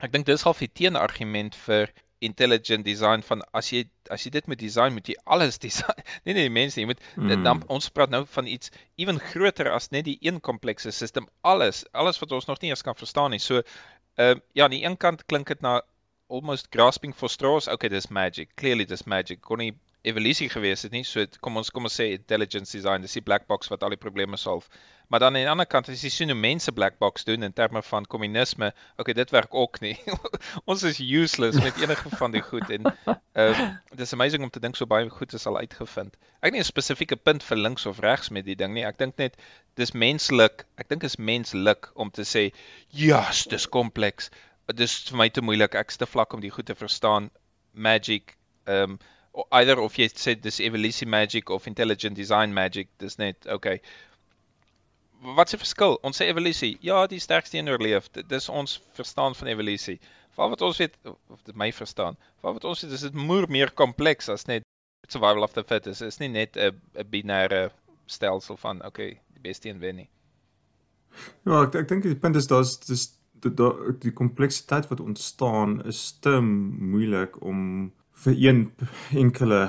ek dink dis half die teenargument vir intelligent design van as jy as jy dit moet design moet jy alles design nee nee die mense jy moet mm. dan ons praat nou van iets ewen groter as net die een komplekse stelsel alles alles wat ons nog nie eens kan verstaan nie so ehm uh, ja aan die een kant klink dit na almost grasping for straws okay dis magic clearly dis magic kon nie evolusie gewees het nie. So kom ons kom ons sê intelligence design, dis die black box wat al die probleme solf. Maar dan aan die ander kant as jy sien hoe mense black box doen in terme van kommunisme, okay, dit werk ook nie. ons is useless met enige van die goed en uh dis amazing om te dink so baie goed is al uitgevind. Ek nie 'n spesifieke punt vir links of regs met die ding nie. Ek dink net dis menslik. Ek dink is menslik om te sê, "Ja, yes, dis kompleks." Dis vir my te moeilik. Ek's te vlak om die goed te verstaan. Magic, ehm um, either of jy sê dis evolusie magic of intelligent design magic, dis net okay. Wat die verskil? Ons sê evolusie, ja, die sterkste een oorleef. Dis ons verstaan van evolusie. Val wat ons weet of dit my verstaan. Val wat ons weet is dit moer meer kompleks as net survival of the fittest. Dit is nie net 'n 'n binêre stelsel van okay, die beste een wen nie. Ja, ek ek dink die punt is daar's dis die die kompleksiteit wat ontstaan is te moeilik om vir een enkele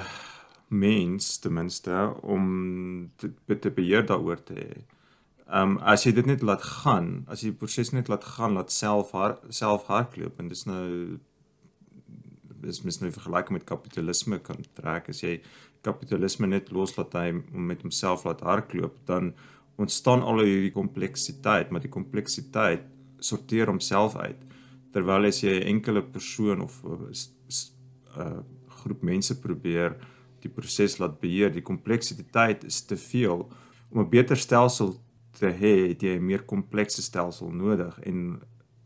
mens ten minste om te, te beheer daaroor te hê. Ehm um, as jy dit net laat gaan, as jy die proses net laat gaan, laat self haar, self hardloop en dis nou dis mis nou vergelyk met kapitalisme kan trek as jy kapitalisme net loslaat hy met homself laat hardloop dan ontstaan al hierdie kompleksiteit maar die kompleksiteit sorteer homself uit terwyl as jy 'n enkele persoon of uh, groep mense probeer die proses laat beheer. Die kompleksiteit is te veel om 'n beter stelsel te hê, het jy 'n meer komplekse stelsel nodig en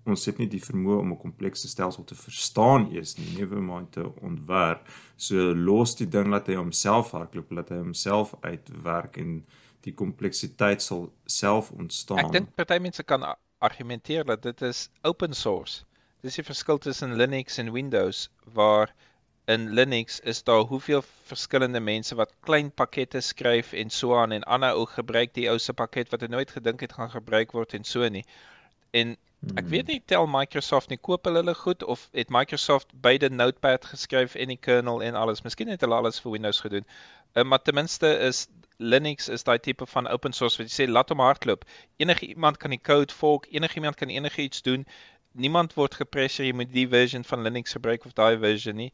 ons het nie die vermoë om 'n komplekse stelsel te verstaan eers nie, never mind te ontwerp. So los die ding laat hy homself hardloop, laat hy homself uitwerk en die kompleksiteit sal self ontstaan. Ek dink party mense kan argumenteer dat dit is open source. Dis die verskil tussen Linux en Windows waar in Linux is daar hoeveel verskillende mense wat klein pakkette skryf en so aan en ander ou gebruik die ou se pakket wat hy nooit gedink het gaan gebruik word en so nie. En ek weet nie tel Microsoft nie koop hulle hulle goed of het Microsoft beide Notepad geskryf en die kernel en alles. Miskien het hulle alles vir Windows gedoen. Uh, maar ten minste is Linux is daai tipe van open source wat jy sê laat hom hardloop. Enige iemand kan die code fork, enige iemand kan enigiets doen. Niemand word gepressureer jy moet die version van Linux gebruik of daai version nie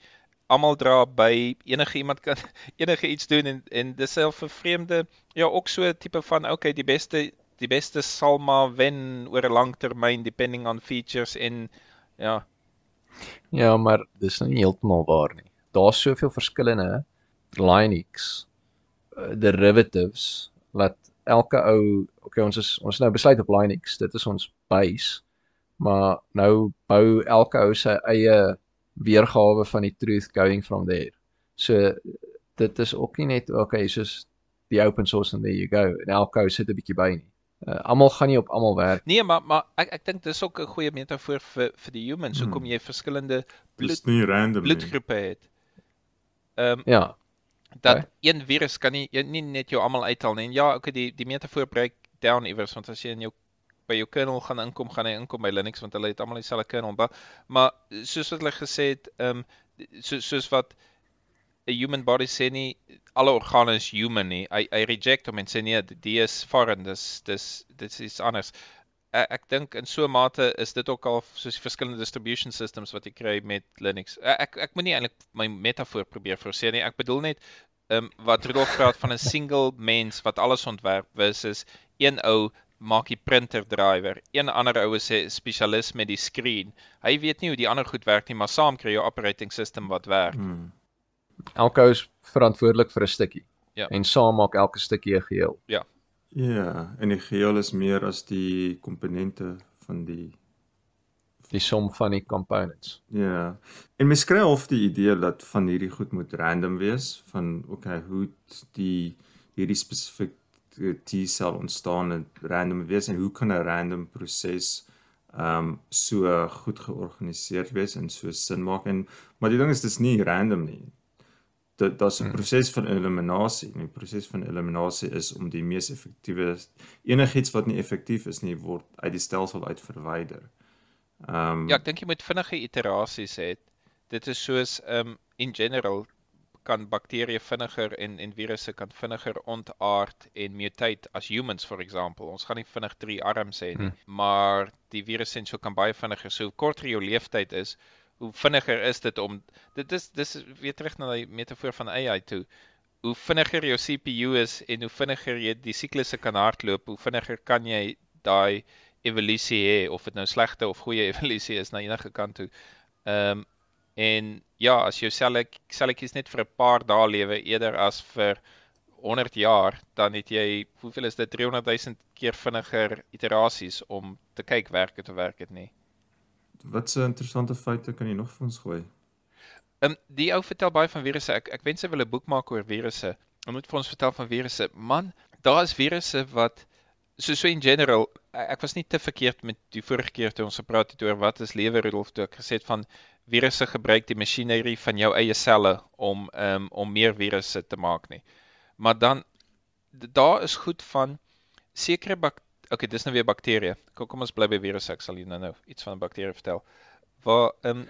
almal dra by enige iemand kan enige iets doen en en dis self 'n vreemde ja ook so 'n tipe van okay die beste die beste sal maar wen oor 'n lang termyn depending on features en ja. Ja maar dis nie heeltemal waar nie. Daar's soveel verskillende Linux uh, derivatives wat elke ou okay ons is ons nou besluit op Linux dit is ons base maar nou bou elke ou sy eie weergawe van die truth going from there. So dit is ook nie net okay soos die open source and there you go. En elke ou sit 'n bietjie by nie. Uh, almal gaan nie op almal werk. Nee, maar maar ek ek dink dis ook 'n goeie metafoor vir vir die humans. Hmm. Hoekom jy verskillende bloed nie random bloedgroepe het. Ehm um, ja. Dat okay. een virus kan nie nie net jou almal uithaal nie. En ja, okay, die die metafoor breek down iewers want as jy in jou by jou kernel gaan inkom, gaan hy inkom by Linux want hulle het almal dieselfde kernel. Maar, maar soos wat hulle gesê het, ehm um, so, soos wat 'n human body sê nie alle organe is human nie. Hy hy reject hom en sê nee, dit is foreign, dis dis dit is anders. Ek, ek dink in so 'n mate is dit ook al soos die verskillende distribution systems wat jy kry met Linux. Ek ek moenie eintlik my metafoor probeer forceer nie. Ek bedoel net ehm um, wat Rudolf praat van 'n single mens wat alles ontwerp versus een ou maak die printer driver. Een ander ou is 'n spesialis met die skerm. Hy weet nie hoe die ander goed werk nie, maar saam kry jy 'n operating system wat werk. Hmm. Elke ou is verantwoordelik vir 'n stukkie. Ja. En saam maak elke stukkie 'n geheel. Ja. Ja, en die geheel is meer as die komponente van die die som van die components. Ja. En mens kry of die idee dat van hierdie goed moet random wees van okay, hoe die hierdie spesifiek T-sel ontstaan en random wees en hoe kan 'n random proses ehm um, so goed georganiseer wees en so sin maak en maar die ding is dis nie random nie. Dit daar's 'n hmm. proses van eliminasie. Die proses van eliminasie is om die mees effektiewe enigiets wat nie effektief is nie word uit die stelsel uit verwyder. Ehm um, Ja, ek dink jy moet vinnige iterasies hê. Dit is soos ehm um, in general kan bakterieë vinniger en en virusse kan vinniger ontaard en mutate as humans for example. Ons gaan nie vinnig drie arms hê nie, hmm. maar die virusse en so kan baie vinniger. So korter jou leeftyd is, hoe vinniger is dit om dit is dis weer terug na die metafoor van AI toe. Hoe vinniger jou CPU is en hoe vinniger jy die siklusse kan hardloop, hoe vinniger kan jy daai evolusie hê of dit nou slegte of goeie evolusie is na enige kant toe. Ehm um, en ja, as jou selle selletjies net vir 'n paar dae lewe eerder as vir 100 jaar, dan het jy hoeveel is dit 300 000 keer vinniger iterasies om te kyk werk dit of werk dit nie. Wat 'n interessante feite kan jy nog vir ons gooi? Ehm um, die ou vertel baie van virusse. Ek ek wens hy wil 'n boek maak oor virusse. Hy moet vir ons vertel van virusse. Man, daar is virusse wat so so in general ek was nie te verkeerd met die vorige keer toe ons gepraat het oor wat is lewe Rudolf toe ek gesê het van virusse gebruik die masjinerie van jou eie selle om um, om meer virusse te maak nie. Maar dan daar is goed van sekere bak okay, dis nou weer bakterieë. Kom kom ons bly by virusse. Ek sal julle nou iets van 'n bakterie vertel. Waar ehm um,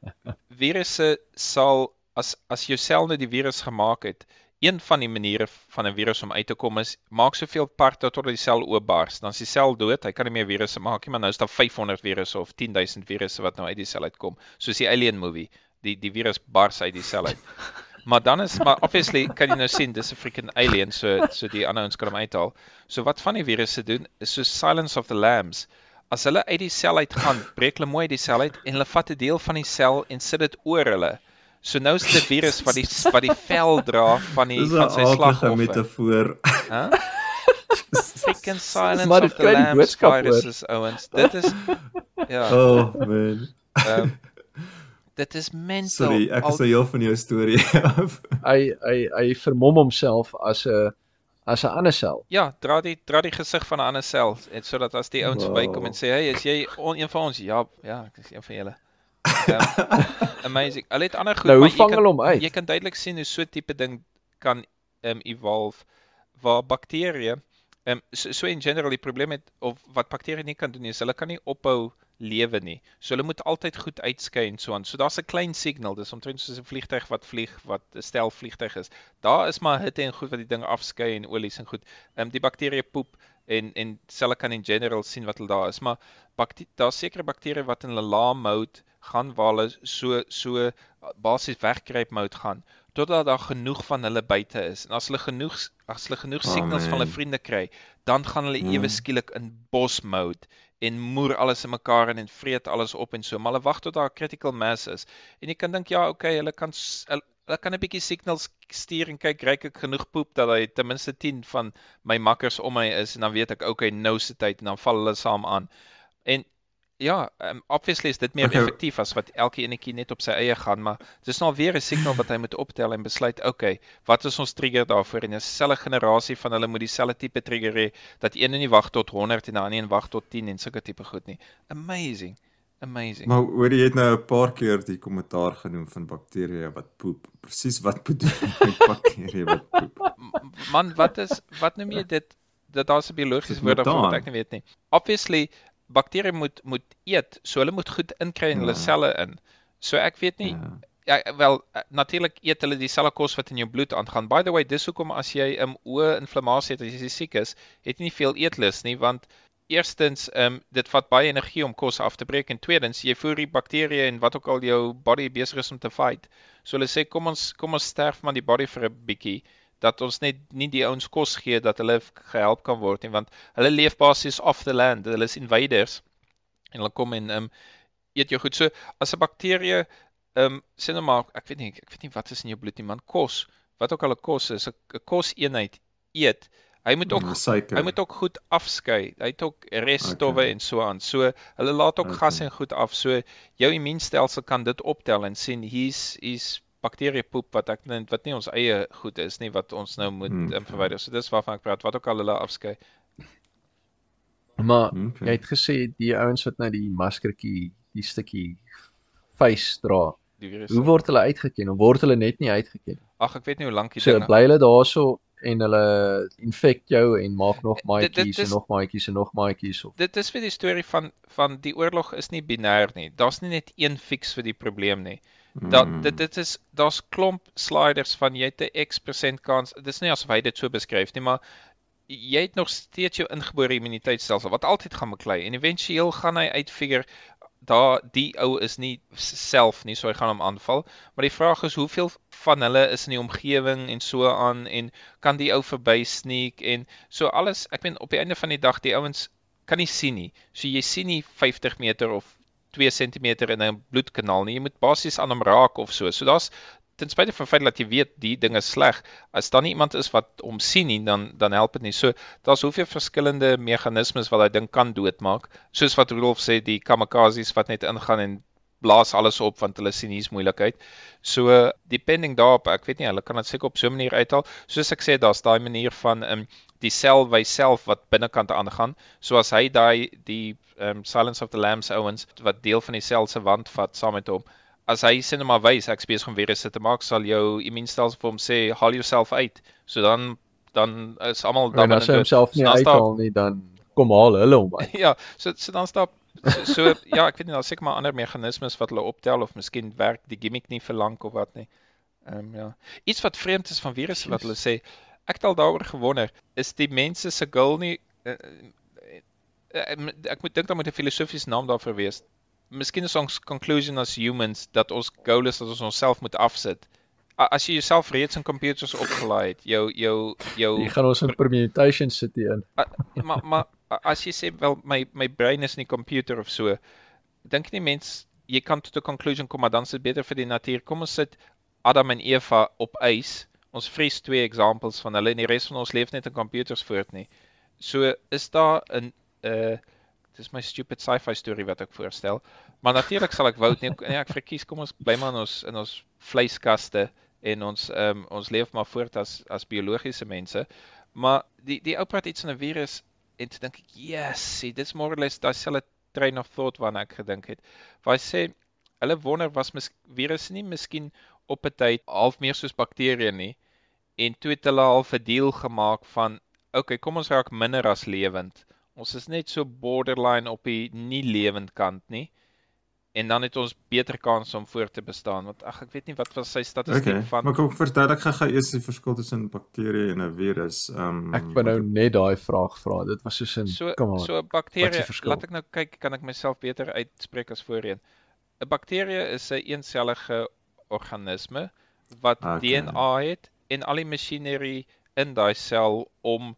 virusse sal as as jou sel net die virus gemaak het, een van die maniere van 'n virus om uit te kom is maak soveel parte tot die sel oopbars, dan is die sel dood. Hy kan nie meer virusse maak nie, maar nou is daar 500 virusse of 10000 virusse wat nou uit die sel uitkom. Soos die Alien movie. Die die virus bars uit die sel uit. Maar dan is maar obviously kan jy nou sien dis 'n freaking alien so so die ander ons kan hom uithaal. So wat van die virusse doen is so Silence of the Lambs. As hulle uit die sel uit gaan, breek hulle mooi die sel uit en hulle vat 'n deel van die sel en sit dit oor hulle. So nou is dit 'n virus wat die wat die vel dra van die van sy slagoffer. Dis 'n metafoor. Hæ? Freaking Silence of the Lambs viruses ouens. Dit is ja. Oh man. Um, dit is mental. Sorry, ek is so heel van jou storie af. hy hy hy vermom homself as 'n as 'n ander sel. Ja, dra die dra die gesig van 'n ander sel en sodat as die ouens wow. bykom en sê, "Hey, is jy on, een van ons?" Ja, ja, ek is een van julle. Um, amazing. Hulle het ander goed, nou, maar jy kan hom uit. jy kan duidelik sien hoe so tipe ding kan um evolve waar bakterieë um so, so in general die probleem het of wat bakterieë nie kan doen is hulle kan nie ophou lewe nie. So hulle moet altyd goed uitskei en so aan. So daar's 'n klein signal, dis omtrent soos 'n vliegtyg wat vlieg wat 'n stel vliegtyg is. Daar is maar hitte en goed wat die ding afskei en olies en goed. Ehm um, die bakterieë poep en en selle kan in general sien wat hulle daar is, maar daar's sekere bakterieë wat in hulle laam mode gaan waar hulle so so basies wegkruip mode gaan totdat daar genoeg van hulle buite is. En as hulle genoeg as hulle genoeg signals oh, van hulle vriende kry, dan gaan hulle ewe hmm. skielik in bos mode en moer alles in mekaar en, en vreet alles op en so. Maar hulle wag tot daar critical mass is. En jy kan dink ja, okay, hulle kan hulle kan 'n bietjie signals stuur en kyk reik ek genoeg poep dat hy ten minste 10 van my makkers om my is en dan weet ek okay, nou se tyd en dan val hulle saam aan. En ja, um, obviously is dit meer okay. effektief as wat elke enetjie net op sy eie gaan, maar dis nou weer 'n signal wat hy moet optel en besluit, okay, wat is ons trigger daarvoor? En 'n selfe generasie van hulle moet dieselfde tipe trigger hê dat een nie wag tot 100 en die ander een wag tot 10 en sulke tipe goed nie. Amazing. Amazing. Maar hoor jy het nou 'n paar keer die kommentaar genoem van bakterieë wat poep. Presies wat bedoel jy met bakterieë wat poep? Man, wat is wat noem jy dit? Dat daar's 'n biologiese woord daarvoor wat ek nie weet nie. Obviously bakterieë moet moet eet, so hulle moet goed inkry in ja. hulle selle in. So ek weet nie ja, ja wel natuurlik eet hulle dieselfde kos wat in jou bloed aangaan. By the way, dis hoekom as jy 'n um, oë inflammasie het as jy siek is, het jy nie veel eetlus nie want eerstens ehm um, dit vat baie energie om kos af te breek en tweedens jy voer die bakterieë en wat ook al jou body besig is om te fight. So hulle sê kom ons kom ons sterf maar die body vir 'n bietjie dat ons net nie die ouens kos gee dat hulle gehelp kan word nie want hulle leef basies off the land hulle is invaders en hulle kom en um eet jou goed so as 'n bakterie um sê nou maar ek weet nie ek weet nie wat is in jou bloed nie man kos wat ook al 'n kos is 'n kos eenheid eet hy moet ook hy moet ook goed afskei hy het ook resstowwe okay. en so aan so hulle laat ook okay. gas en goed af so jou immuunstelsel kan dit optel en sien hier's hier's bakteriepoep wat ek net wat nie ons eie goed is nie wat ons nou moet hmm. verwyder. So dis waarvan ek praat. Wat ook al hulle afskei. Maar okay. jy het gesê die ouens wat nou die maskertjie, die stukkie face dra. Hoe word hulle uitgeken? Of word hulle net nie uitgeken? Ag, ek weet nie hoe lank ding. So bly hulle daarso en hulle infek jou en maak nog maatjies en nog maatjies en nog maatjies op. Dit is vir die storie van van die oorlog is nie binêr nie. Daar's nie net een fix vir die probleem nie. Dat hmm. dit dit is daar's klomp sliders van jy het 'n X% kans. Dit is nie asof hy dit so beskryf nie, maar jy het nog steeds jou ingebore immuniteitstelsel wat altyd gaan beklei en éventueel gaan hy uitfigure daar die ou is nie self nie, so hy gaan hom aanval. Maar die vraag is hoeveel van hulle is in die omgewing en so aan en kan die ou verby sneak en so alles. Ek meen op die einde van die dag die ouens kan nie sien nie. So jy sien nie 50 meter of 2 cm in 'n bloedkanaal nie. Jy moet basies aan hom raak of so. So daar's ten spyte van feit dat jy weet die ding is sleg, as daar nie iemand is wat hom sien nie, dan dan help dit nie. So daar's hoeveel verskillende meganismes wat hy ding kan doodmaak. Soos wat Rudolf sê, die kamikazes wat net ingaan en blaas alles op want hulle sien hier's moeilikheid. So depending daarop, ek weet nie, hulle kan dit seker op so 'n manier uithaal. Soos ek sê, daar's daai manier van um, die sel by self wat binnekant aangaan. So as hy daai die um, Silence of the Lambs ouens wat deel van die sel se wand vat saam met hom. As hy sê net maar wys ek besig om virusse te maak, sal jou immuunstelsel vir hom sê haal jouself uit. So dan dan is almal dan as hy homself nie uithaal nie, dan kom haal hulle hom uit. ja, so so dan stap so, so ja, ek weet nie, daar's seker maar ander meganismes wat hulle optel of miskien werk die gimmick nie vir lank of wat nie. Ehm um, ja. Iets wat vreemd is van virusse wat hulle sê, ek het al daaroor gewonder, is die mense se goal nie uh, ek moet dink daar moet 'n filosofiese naam daarvoor wees. Miskien is ons conclusion as humans dat ons goal is dat ons onsself moet afsit. As jy jouself reeds in computers opgelaai het, jou jou jou Jy gaan ons in permutation sit in. Maar maar as jy sê wel my my brein is in 'n computer of so, dink nie mens jy kan tot 'n conclusion kom maar dan is dit beter vir die natuur. Kom ons sit Adam en Eva op ys. Ons vries twee examples van hulle en die res van ons leef net in computers voort nie. So is daar 'n uh dis my stupid sci-fi storie wat ek voorstel. Maar natuurlik sal ek wou nee, nee ek verkies kom ons bly maar in ons in ons vleiskaste en ons um, ons leef maar voort as as biologiese mense. Maar die die ou praat iets van 'n virus en toe dink ek, "Yes, see, dis more or less daai selfe train of thought waarna ek gedink het." Waar hy sê hulle wonder was mis virus nie miskien op 'n tyd half meer soos bakterieë nie en toe het hulle half 'n deal gemaak van, "Oké, okay, kom ons raak minder as lewend." Ons is net so borderline op die nie lewend kant nie. En dan het ons beter kans om voort te bestaan want ag ek weet nie wat was sy statistiek okay, van Maar kom verduidelik gou eers die verskil tussen 'n bakterie en 'n virus. Um Ek wou nou net daai vraag vra. Dit was soos 'n so, kom on. So 'n bakterie, laat ek nou kyk kan ek myself beter uitspreek as voorheen. 'n Bakterie is 'n een eensellige organisme wat okay. DNA het en al die masjinerie in daai sel om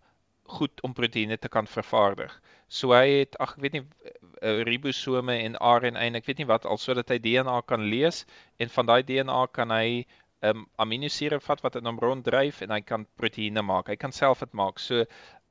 goed om proteïene te kan vervaardig. So hy het ag ek weet nie uh, ribosome en RNA en ek weet nie wat al sodat hy DNA kan lees en van daai DNA kan hy um, aminosure vat wat in hom ronddryf en hy kan proteïene maak. Hy kan self dit maak. So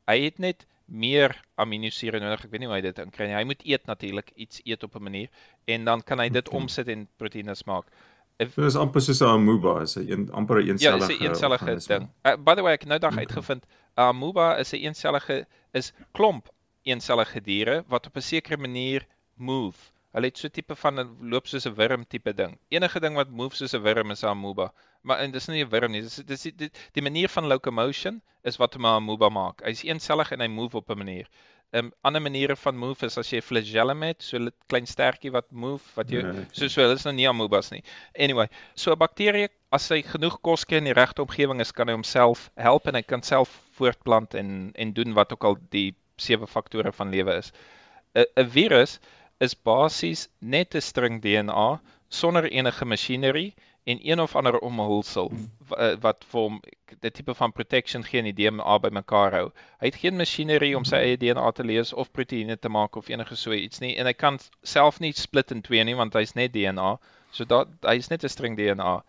hy het net meer aminosure nodig. Ek weet nie hoe hy dit kry nie. Hy moet eet natuurlik, iets eet op 'n manier en dan kan hy dit omsit en proteïene maak. Dit is amper soos 'n amoeba, is 'n amper 'n eensellige Ja, 'n eensellige ding. Uh, by the way, ek het nou dag uitgevind, amoeba is 'n een eensellige is klomp eensellige diere wat op 'n sekere manier move. Hulle het so tipe van loop soos 'n wurm tipe ding. Enige ding wat move soos 'n wurm is 'n amoeba. Maar en dis nie 'n wurm nie. Dis dis die, die, die manier van locomotion is wat 'n amoeba maak. Hy's eensellig en hy move op 'n manier um, ander maniere van move is as jy flagellum het, so 'n klein stertjie wat move wat jy nee, so so hulle is nou nie amoebas nie. Anyway, so 'n bakterie as hy genoeg kos kry in die regte omgewing is, kan hy homself help en hy kan self voortplant en en doen wat ook al die sewe faktore van lewe is. 'n 'n virus is basies net 'n string DNA sonder enige masjinerie en een of ander omhulsel eh, wat vir hom 'n tipe van protection gee en die DNA bymekaar hou. Hy het geen masjinerie om sy eie DNA te lees of proteïene te maak of enige so iets nie en hy kan self nie split in twee nie want hy's net DNA. So dat hy's net 'n string DNA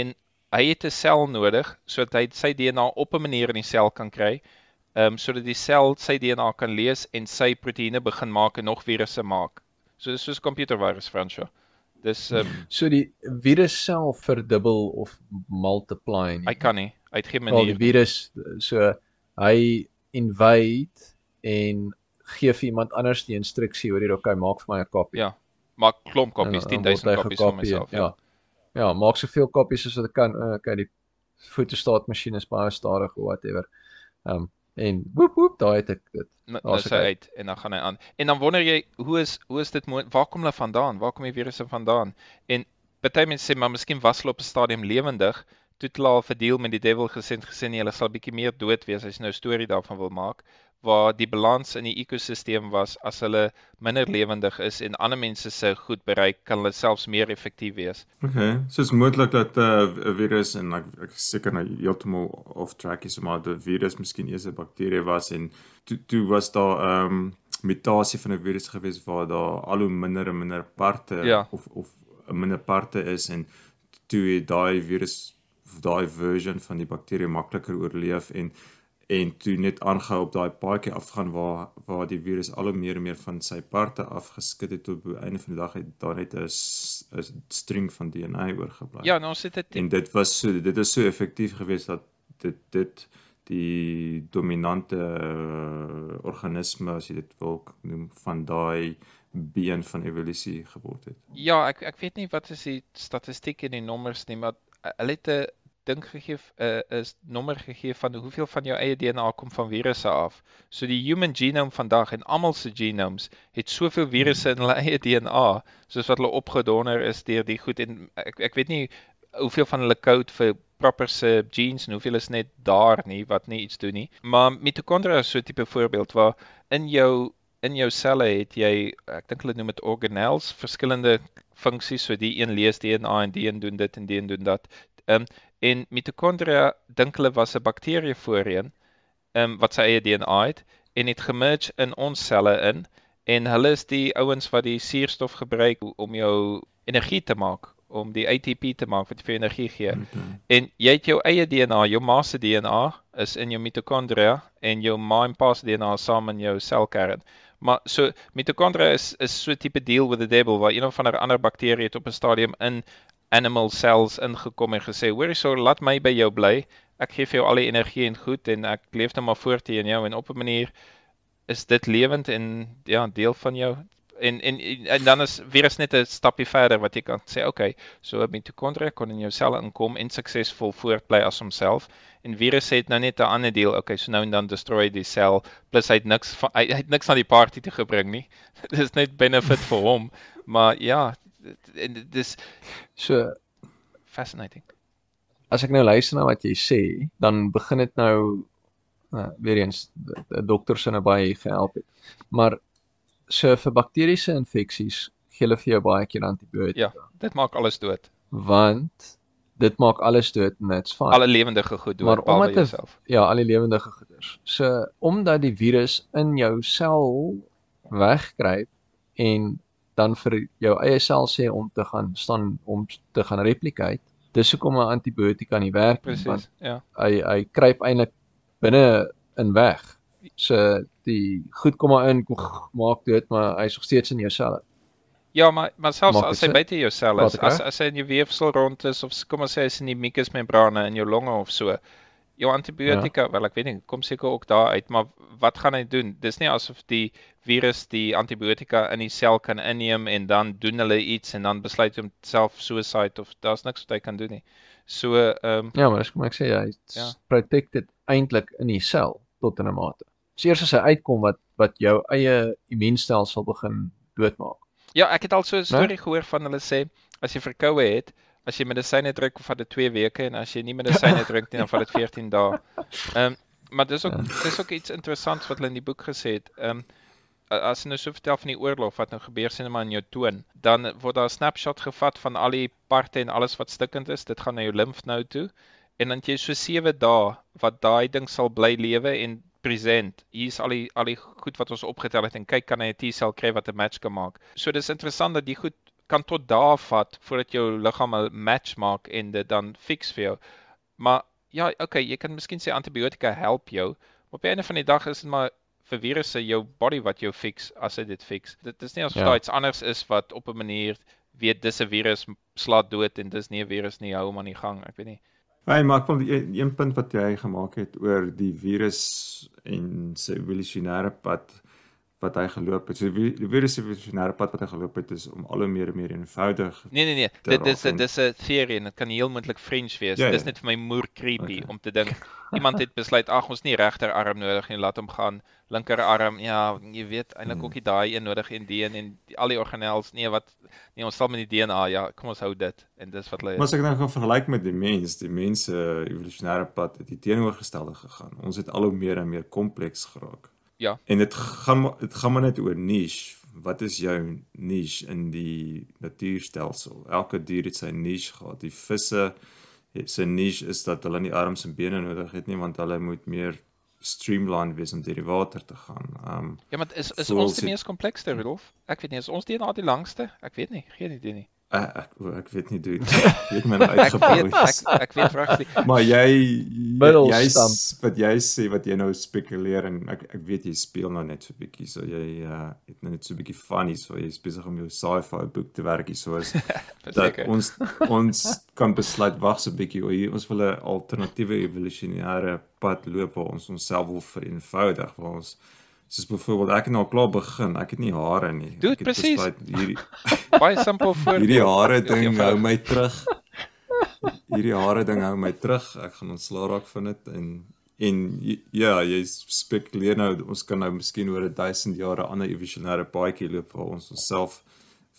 en hy het 'n sel nodig sodat hy sy DNA op 'n manier in die sel kan kry. Ehm um, sodat die sel sy DNA kan lees en sy proteïene begin maak en nog virusse maak. So dis soos computervirus Fransjo. Dis um, so die virus self verdubbel of multiply nie. Hy kan nie. Hy het geen manier. Wel die virus so hy invade en gee vir iemand anders die instruksie oor hier okay maak vir my 'n kopie. Ja. Maak klomp kopies, 10000 kopies vir myself. Ja. ja. Ja, maak soveel kopies as wat ek kan. Okay, die fotostaat masjien is baie stadig of whatever. Ehm um, en woep woep daai het ek dit. Nou sy uit. en dan gaan hy aan. En dan wonder jy hoe is hoe is dit waar kom hulle vandaan? Waar kom die virusse vandaan? En baie mense sê maar miskien was hulle op 'n stadium lewendig toe hulle al verdeel met die devil gesê gesê nee hulle sal bietjie meer dood wees as jy nou 'n storie daarvan wil maak waar die balans in die ekosisteem was as hulle minder lewendig is en ander mense se goed bereik, kan hulle selfs meer effektief wees. Okay, so is moontlik dat 'n uh, virus en ek ek seker nou heeltemal off track is maar die virus miskien eers 'n bakterie was en toe toe was daar 'n um, mutasie van 'n virus gewees waar daar al hoe minder en minder parte Ja. of of 'n minder parte is en toe het daai virus daai version van die bakterie makliker oorleef en en toe net aangehou op daai paadjie afgaan waar waar die virus al hoe meer en meer van sy parte afgeskit het tot op die einde van die dag het daar net 'n 'n string van DNA oorgebly. Ja, nou ons het dit En dit was so dit is so effektief geweest dat dit dit die dominante uh, organisme as jy dit wil noem van daai been van evolusie geword het. Ja, ek ek weet nie wat is die statistiek en die nommers nie, maar uh, hulle het 'n ding gegee uh, 'n nommer gegee van hoeveel van jou eie DNA kom van virusse af. So die human genome vandag en almal se genomes het soveel virusse in hulle eie DNA soos wat hulle opgedonder is deur die goed en ek ek weet nie hoeveel van hulle code vir proper se genes en hoeveel is net daar nie wat nie iets doen nie. Maar mitokondria is so 'n tipe voorbeeld waar in jou in jou selle het jy ek dink hulle noem dit organelles, verskillende funksies, so die een lees DNA en die een doen dit en die een doen dat. Ehm um, en mitokondria dink hulle was 'n bakterie voorheen, ehm um, wat sy eie DNA het en het gemerge in ons selle in en hulle is die ouens wat die suurstof gebruik om jou energie te maak, om die ATP te maak wat vir energie gee. Okay. En jy het jou eie DNA, jou ma se DNA is in jou mitokondria en jou ma en pa se DNA is saam in jou selkern. Maar so mitokondria is is so 'n tipe deal with the devil waar een of ander ander bakterie het op 'n stadium in animal cells ingekom en gesê, "Hoor hierso, laat my by jou bly. Ek gee vir jou al die energie en goed en ek leef net maar voort teen jou en op 'n manier is dit lewend en ja, deel van jou en en en dan is virus net 'n stappie verder wat jy kan sê, okay, so 'n mitokondria kon in jou selle inkom en suksesvol voortbly as homself. En virus het nou net 'n ander deel, okay, so nou en dan destroy die sel plus hy het niks hy, hy het niks aan die party te gebring nie. Dis net benefit vir hom. Maar ja, en dit is So fascinating. as ek nou luister na wat jy sê, dan begin dit nou uh, weer eens 'n dokter se nou baie gehelp het. Maar so vir bakteriese infeksies gee hulle vir jou baie keer antibiotika Ja, dit maak alles dood. want dit maak alles dood en dit's fine. Alle lewendige goed dood Maar behalwe omdat jouself. Ja, al die lewendige goeders. So omdat die virus in jou sel wegkruip en dan vir jou eie sel sê om te gaan staan om te gaan replicate, dis hoekom 'n antibiotika nie werk nie, want. Ja. hy hy kruip eintlik binne in weg. So die goed kom maar in maak dood, maar hy's nog steeds in jou selle. Ja, maar maar selfs Maak as dit hy buite jou Praat is, as as hy in jou weefsel rond is of kom ons sê hy's in die mucusmembrane in jou longe of so. Jou antibiotika, ja. wel ek weet nie, kom seker ook daar uit, maar wat gaan hy doen? Dis nie asof die virus die antibiotika in die sel kan inneem en dan doen hulle iets en dan besluit om self suicide of daar's niks wat hy kan doen nie. So ehm um, Ja, maar dis kom ek sê hy Ja. ja. protected eintlik in die sel tot in 'n mate. So eers as hy uitkom wat wat jou eie immuunstelsel begin doodmaak. Ja, ek het al so 'n storie gehoor van hulle sê as jy verkoue het, as jy medisyne drink vat dit 2 weke en as jy nie medisyne drink nie dan vat dit 14 dae. Ehm um, maar dis ook dis ook iets interessants wat hulle in die boek gesê het. Ehm um, as jy nou so vertel van die oorlog wat nou gebeur sien maar in jou toon, dan word daar 'n snapshot gevat van al die parte en alles wat stikkend is. Dit gaan na jou limfnode toe en dan jy so 7 dae wat daai ding sal bly lewe en present. Hier's al die al die goed wat ons opgetel het en kyk kan hy 'n T-sel kry wat 'n match kan maak. So dis interessant dat die goed kan tot dae vat voordat jou liggaam 'n match maak en dit dan fix vir jou. Maar ja, okay, jy kan miskien sê antibiotika help jou, maar op die einde van die dag is dit maar vir virusse jou body wat jou fix as hy dit fix. Dit is nie asof Ja. daar iets anders is wat op 'n manier weet dis 'n virus slaat dood en dis nie 'n virus nie, hou hom aan die gang. Ek weet nie. Hey, maar ek wil die een, een punt wat jy gemaak het oor die virus en sy evolusionêre pad wat hy geloop het. So die die evolusionêre pad wat hy geloop het is om al hoe meer en meer eenvoudig. Nee nee nee, dit dis raak 'n dis 'n theorie en dit kan heel moontlik French wees. Ja, Dis ja. net vir my moer creepy Okay. om te dink iemand het besluit ag ons nie regterarm nodig nie, laat hom gaan. Linkerarm, ja, jy weet eintlik Hmm. ook nie daai een nodig en die een en die, al die organelles, nee wat nee, ons sal met die DNA, ja, kom ons hou dit en dis wat hulle Maar as ek nou gaan vergelyk met die mens, die mens se evolusionêre pad het die teenoorgestelde gegaan. Ons het al hoe meer en meer kompleks geraak. Ja. En dit gaan dit gaan maar net oor niche. Wat is jou niche in die natuurstelsel? Elke dier het sy niche gehad. Die visse sy niche is dat hulle nie arms en bene nodig het nie want hulle moet meer streamlined wees om deur die water te gaan. Um Ja, maar is is ons die mees komplekste, Rudolf? Ek weet nie, is ons DNA die langste? Ek weet nie, geen idee nie. Ek ek, ek weet nie dude. Jy het my nou Ek uitgebou. weet ek ek weet regtig. Maar jy jy wat jy sê wat jy nou spekuleer en ek ek weet jy speel nou net so 'n bietjie so jy uh het nou net so 'n bietjie funny so jy's besig om jou sci-fi boek te werk hier so is dat ons ons kan besluit wag so 'n bietjie oor hier ons wil 'n alternatiewe evolusionêre pad loop waar ons onsself wil vereenvoudig waar ons soos byvoorbeeld ek het nou al klaar begin ek het nie hare nie Doe Ek het presies. besluit hierdie Baie simpel voor. hierdie hare ding hou my terug. Hierdie hare ding hou my terug. Ek gaan ontslaa raak van dit en en ja, jy spekuleer nou ons kan nou miskien oor 1000 jaar 'n ander evolusionêre paadjie loop waar ons onsself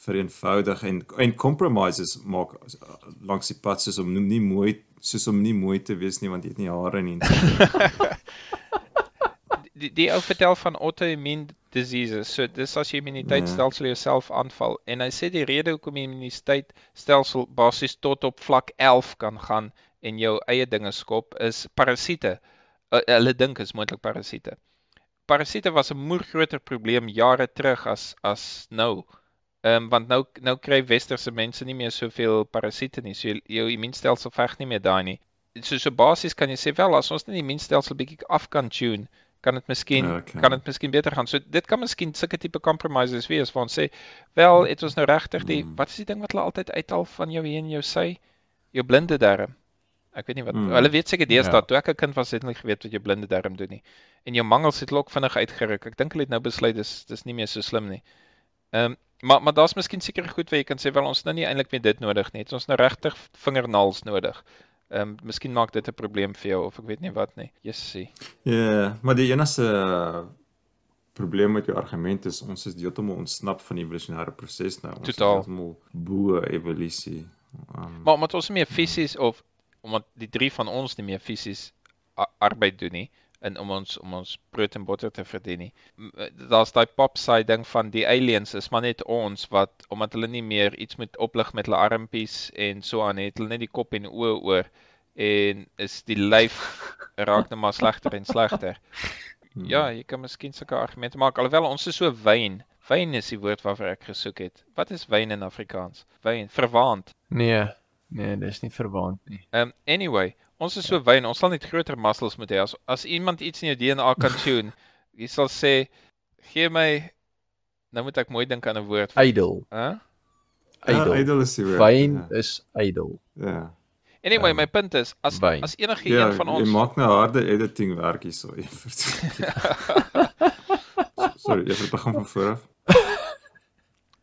vereenvoudig en en compromises maak uh, langs die pad soos om nie mooi soos om nie mooi te wees nie want jy het nie hare nie. die, die ou vertel van autoimmune diseases. So dis as jy immuniteitstelsel jouself aanval en hy sê die rede hoekom die immuniteitstelsel basies tot op vlak 11 kan gaan en jou eie dinge skop is parasiete. Uh, hulle dink is moontlik parasiete. Parasiete was 'n moer groter probleem jare terug as as nou. Ehm um, want nou nou kry westerse mense nie meer soveel parasiete nie. So jou, jou immuunstelsel veg nie meer daai nie. So so basies kan jy sê wel as ons net die immuunstelsel bietjie af kan tune, kan dit miskien Ja, okay. kan dit miskien beter gaan. So dit kan miskien sulke tipe compromises wees waar ons sê, wel, het ons nou regtig die Mm. wat is die ding wat hulle altyd uithaal van jou hier en jou sy? Jou blinde darm. Ek weet nie wat Mm. hulle weet seker deesdae Ja. toe ek 'n kind was het hulle geweet wat jou blinde darm doen nie. En jou mangels het ook vinnig uitgeruk. Ek dink hulle het nou besluit dis dis nie meer so slim nie. Ehm um, maar maar daar's miskien seker goed waar jy kan sê wel ons het nou nie eintlik meer dit nodig nie. Het ons nou regtig vingernaels nodig. Ehm um, miskien maak dit 'n probleem vir jou of ek weet nie wat nie. Jessie. Ja, maar die enigste uh, probleem met jou argument is ons is heeltemal ontsnap van die evolusionêre proses nou. Ons Totaal. is heeltemal bo evolusie. Um, Maar omdat ons nie meer fisies of omdat die drie van ons nie meer fisies arbeid doen nie en om ons om ons brood en botter te verdien nie. Eh, Daar's daai pop side ding van die aliens is maar net ons wat omdat hulle nie meer iets moet oplig met hulle armpies en so aan het hulle net die kop en oë oor en is die lyf raak net maar slegter en slegter. hmm. Ja, jy kan miskien sulke argumente maak alhoewel ons is so wyn. Wyn is die woord waarvoor ek gesoek het. Wat is wyn in Afrikaans? Wyn, verwaand. Nee, nee, dis nie verwaand nie. Um anyway, ons is so wyn, ons sal net groter muscles moet hê. As as iemand iets in jou DNA kan tune, jy sal sê gee my nou moet ek mooi dink aan 'n woord. Ydel. Hæ? Ja, Ydel. ydel is die woord. Wyn is ydel. Ja. ja. Anyway, Um, my punt is as wyn. as enige Ja, een van jy ons maak nou harde editing werk hierso. Sorry, jy het begin van voor af.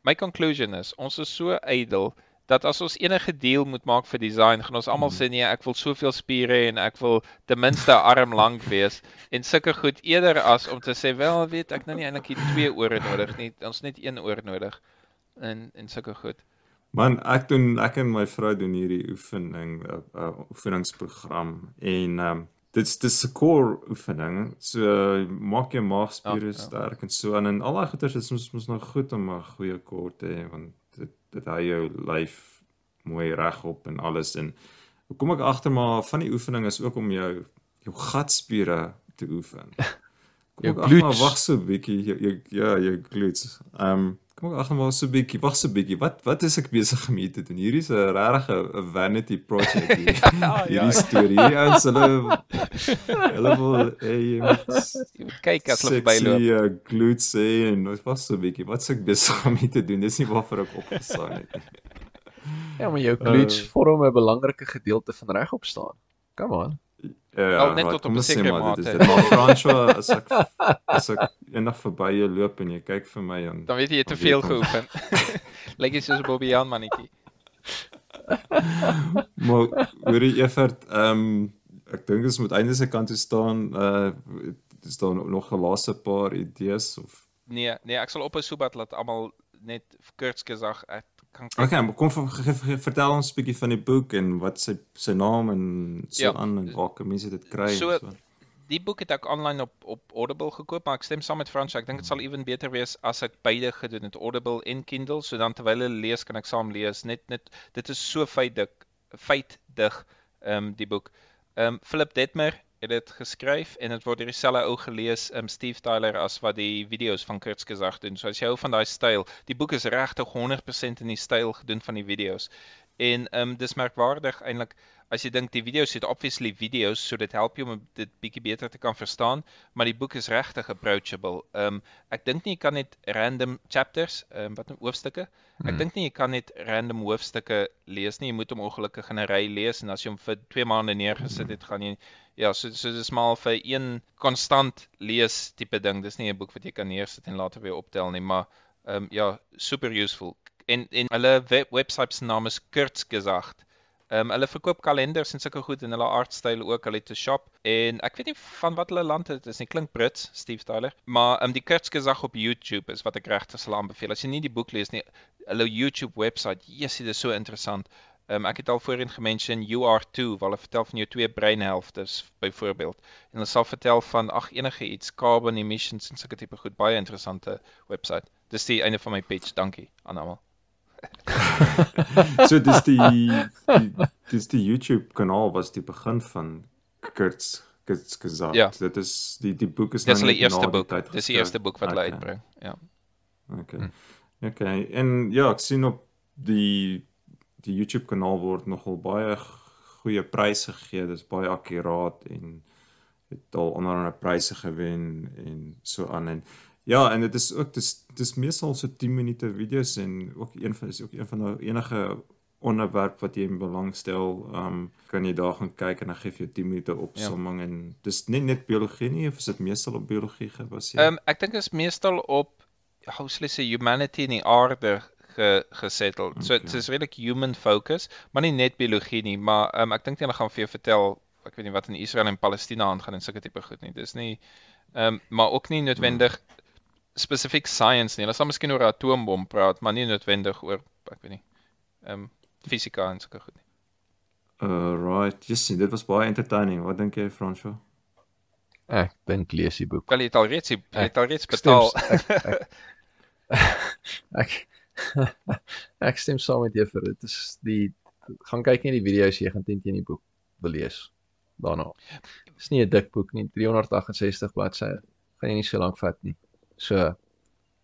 my conclusion is ons is so ydel dat as ons enige deal moet maak vir design, gaan ons almal Mhm. sê nee, ek wil soveel spiere hê en ek wil ten minste arm lank wees en sulke goed eerder as om te sê wel weet ek nou nie eintlik hier twee ore nodig nie, ons net een oor nodig. En en sulke goed. Man, ek doen ek en my vrou doen hierdie oefening 'n uh, uh, oefeningsprogram en um, dit's dis 'n core oefening. So uh, maak jou maagspiere ja. sterk en so aan en al daai goeters is mos mos nou goed om 'n goeie core te hê want dit hou jou lyf mooi regop en alles en kom ek agter maar van die oefening is ook om jou jou gatspiere te oefen. Kom ek agter maar wag so 'n bietjie jou, jou ja, jou glutes. Ehm um, kom ek agter maar so 'n bietjie, wag so 'n bietjie. Wat wat is ek besig om hier te doen? Hierdie is 'n regtig 'n vanity project hier. ja, Hierdie storie. Hierdie ouens hulle hulle wil hey, jy moet Jy moet kyk as hulle verbyloop. sexy uh, glutes hê en wat was so 'n bietjie. Wat s'ek besig om hier te doen? Dis nie waarvoor ek opgestaan het nie. Ja, maar jou glutes Uh, vorm 'n belangrike gedeelte van regop staan. Come on. Ja, Wel, net tot op 'n sekere maar, dit is mate. dit. Maar François, as ek as ek eendag verby jou loop en jy kyk vir my dan Dan weet jy jy het te veel geoefen. Lyk jy soos 'n Bobby Jan mannetjie. Maar hoorie Evert, ehm um, ek dink ons moet einde se kant toe staan. Uh is daar nog 'n laaste paar idees of Nee, nee, ek sal op 'n sobat laat almal net ek kan kyk. Okay, kom ver, ver, ver, vertel ons 'n bietjie van die boek en wat sy sy naam en so Ja. aan en waar kan mense dit kry So- en so. die boek het ek aanlyn op op Audible gekoop, maar ek stem saam met Frans. Ek dink dit sal ewen beter wees as ek beide gedoen het, Audible en Kindle, so dan terwyl hulle lees kan ek saam lees. Net net dit is so feitdik feitdig ehm um, die boek. Ehm um, Philip Detmer dit geskryf en dit word deur dieselfde ou gelees, um Steve Tyler as wat die video's van Kurtz gesag doen. So as jy hou van daai styl, die boek is regtig 100% in die styl gedoen van die video's. En um dis merkwaardig eintlik as jy dink die video's het obviously video's, so dit help jou om dit bietjie beter te kan verstaan, maar die boek is regtig approachable. Um ek dink nie jy kan net random chapters, um wat nou hoofstukke. Ek hmm. dink nie jy kan net random hoofstukke lees nie. Jy moet hom ongelukkig in 'n ry lees en as jy hom vir 2 maande neergesit het, gaan jy ja, so so dis maar vir een konstant lees tipe ding. Dis nie 'n boek wat jy kan neersit en later weer optel nie, maar ehm um, ja, super useful. En en hulle web, webwerf se naam is Kurtz gesagt. Ehm um, hulle verkoop kalenders en sulke goed en hulle artstyle ook, hulle het 'n shop en ek weet nie van wat hulle land dit is nie, klink Brits, Steve Tyler, maar ehm um, die Kurtz gesagt op YouTube is wat ek regtig sal aanbeveel. As jy nie die boek lees nie, hulle YouTube webwerf, yes, dit is so interessant. Um, ek het al voorheen gemention you are two waar hulle vertel van jou twee breinhelftes byvoorbeeld en hulle sal vertel van ag enige iets carbon emissions en sulke tipe goed baie interessante webwerf. Dis die einde van my pitch. Dankie aan almal. so dis die, die dis die YouTube kanaal was die begin van Kurtz Kurtz gesagt. Ja. Dit is die die boek is nou die eerste boek. Dis die eerste boek wat hulle okay. uitbring. Ja. Okay. Hm. Okay. En ja, ek sien op die die YouTube kanaal word nogal baie goeie pryse gegee. Dit is baie akkuraat en het al onder andere pryse gewen en so aan en ja, en dit is ook dis dis meestal so 10 minute video's en ook een van is ook een van daai enige onderwerp wat jy belangstel, ehm um, kan jy daar gaan kyk en dan gee jy 10 minute opsomming ja. en dis nie net biologie nie, of is dit meestal op biologie gebaseer? Ehm um, ek dink dit is meestal op hoe sê jy humanity in die aarde ge, gesettled. Okay. So dit is redelik human focus, maar nie net biologie nie, maar um, ek dink jy gaan vir jou vertel, ek weet nie wat in Israel en Palestina aangaan en sulke tipe goed nie. Dis nie ehm um, maar ook nie noodwendig spesifiek science nie. Hulle sal miskien oor 'n atoombom praat, maar nie noodwendig oor ek weet nie ehm um, fisika en sulke goed nie. Uh right, just dit was baie entertaining. Wat dink jy, Fransjo? Ek dink lees die boek. Wel jy het al reeds jy het al reeds betaal. Ek, ek, ek, ek stem saam met jou vir dit is die gaan kyk net die video's jy gaan teen teen die boek wil lees daarna. Dis nie 'n dik boek nie, 368 bladsye. Gaan jy nie so lank vat nie. So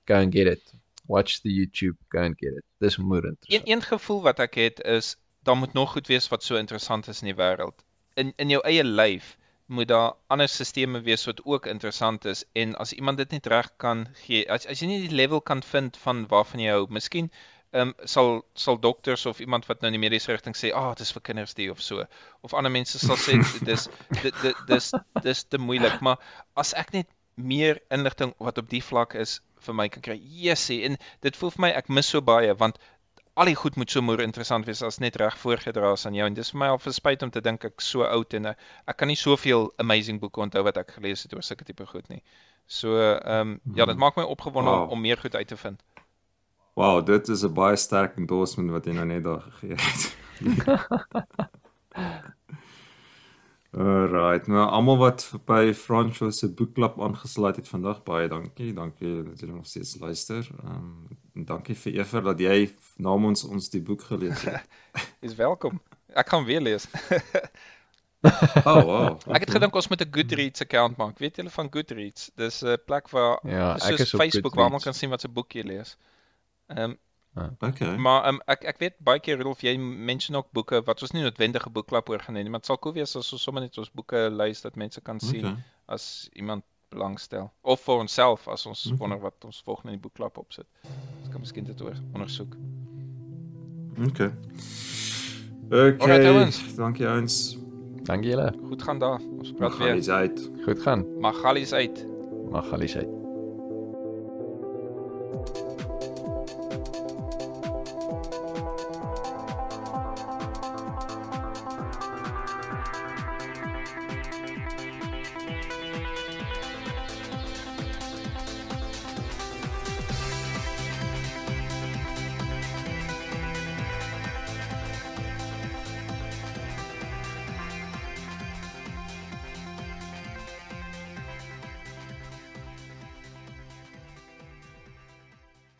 go and get it. Watch the YouTube, go and get it. Dis moeite. Een een gevoel wat ek het is daar moet nog goed wees wat so interessant is in die wêreld. In in jou eie lyf moet daar ander stelsels wees wat ook interessant is en as iemand dit net reg kan gee as as jy nie die level kan vind van waarvan jy hou miskien ehm um, sal sal dokters of iemand wat nou in die mediese rigting sê ah oh, dit is vir kinders die of so of ander mense sal sê dis dit dit dis dis te moeilik maar as ek net meer inligting wat op die vlak is vir my kan kry jessie en dit voel vir my ek mis so baie want al die goed moet so moer interessant wees as net reg voorgedra is aan jou en dis vir my al verspyt om te dink ek so oud en eh, ek kan nie soveel amazing boeke onthou wat ek gelees het oor sulke tipe goed nie. So ehm um, ja, dit maak my opgewonde wow. om meer goed uit te vind. Wow, dit is 'n baie sterk endorsement wat jy nou net daar gegee het. Alright, nou almal wat by Franco se boekklub aangesluit het vandag, baie dankie. Dankie dat julle nog steeds luister. Ehm um, dankie vir Ever dat jy namens ons die boek gelees het. Is welkom. Ek kan weer lees. oh, wow. Okay. Ek het gedink ons moet 'n Goodreads account maak. Weet julle van Goodreads? Dis 'n plek waar ja, op Facebook waar almal kan sien wat se boek jy lees. Ehm um, Ah. Okay. Maar um, ek ek weet baie keer Rolf jy mention ook boeke wat ons nie noodwendige boekklub oor gaan hê nie, maar dit sal cool wees as ons sommer net ons boeke lys dat mense kan sien okay. as iemand belangstel of vir onsself as ons okay. wonder wat ons volgende in die boekklub opsit. Ons kan miskien dit oor ondersoek. Okay. Okay. Alright, dankie ons. Dankie julle. Goed gaan daar. Ons praat weer. Magalies uit. Goed gaan. Magalies uit. Magalies uit.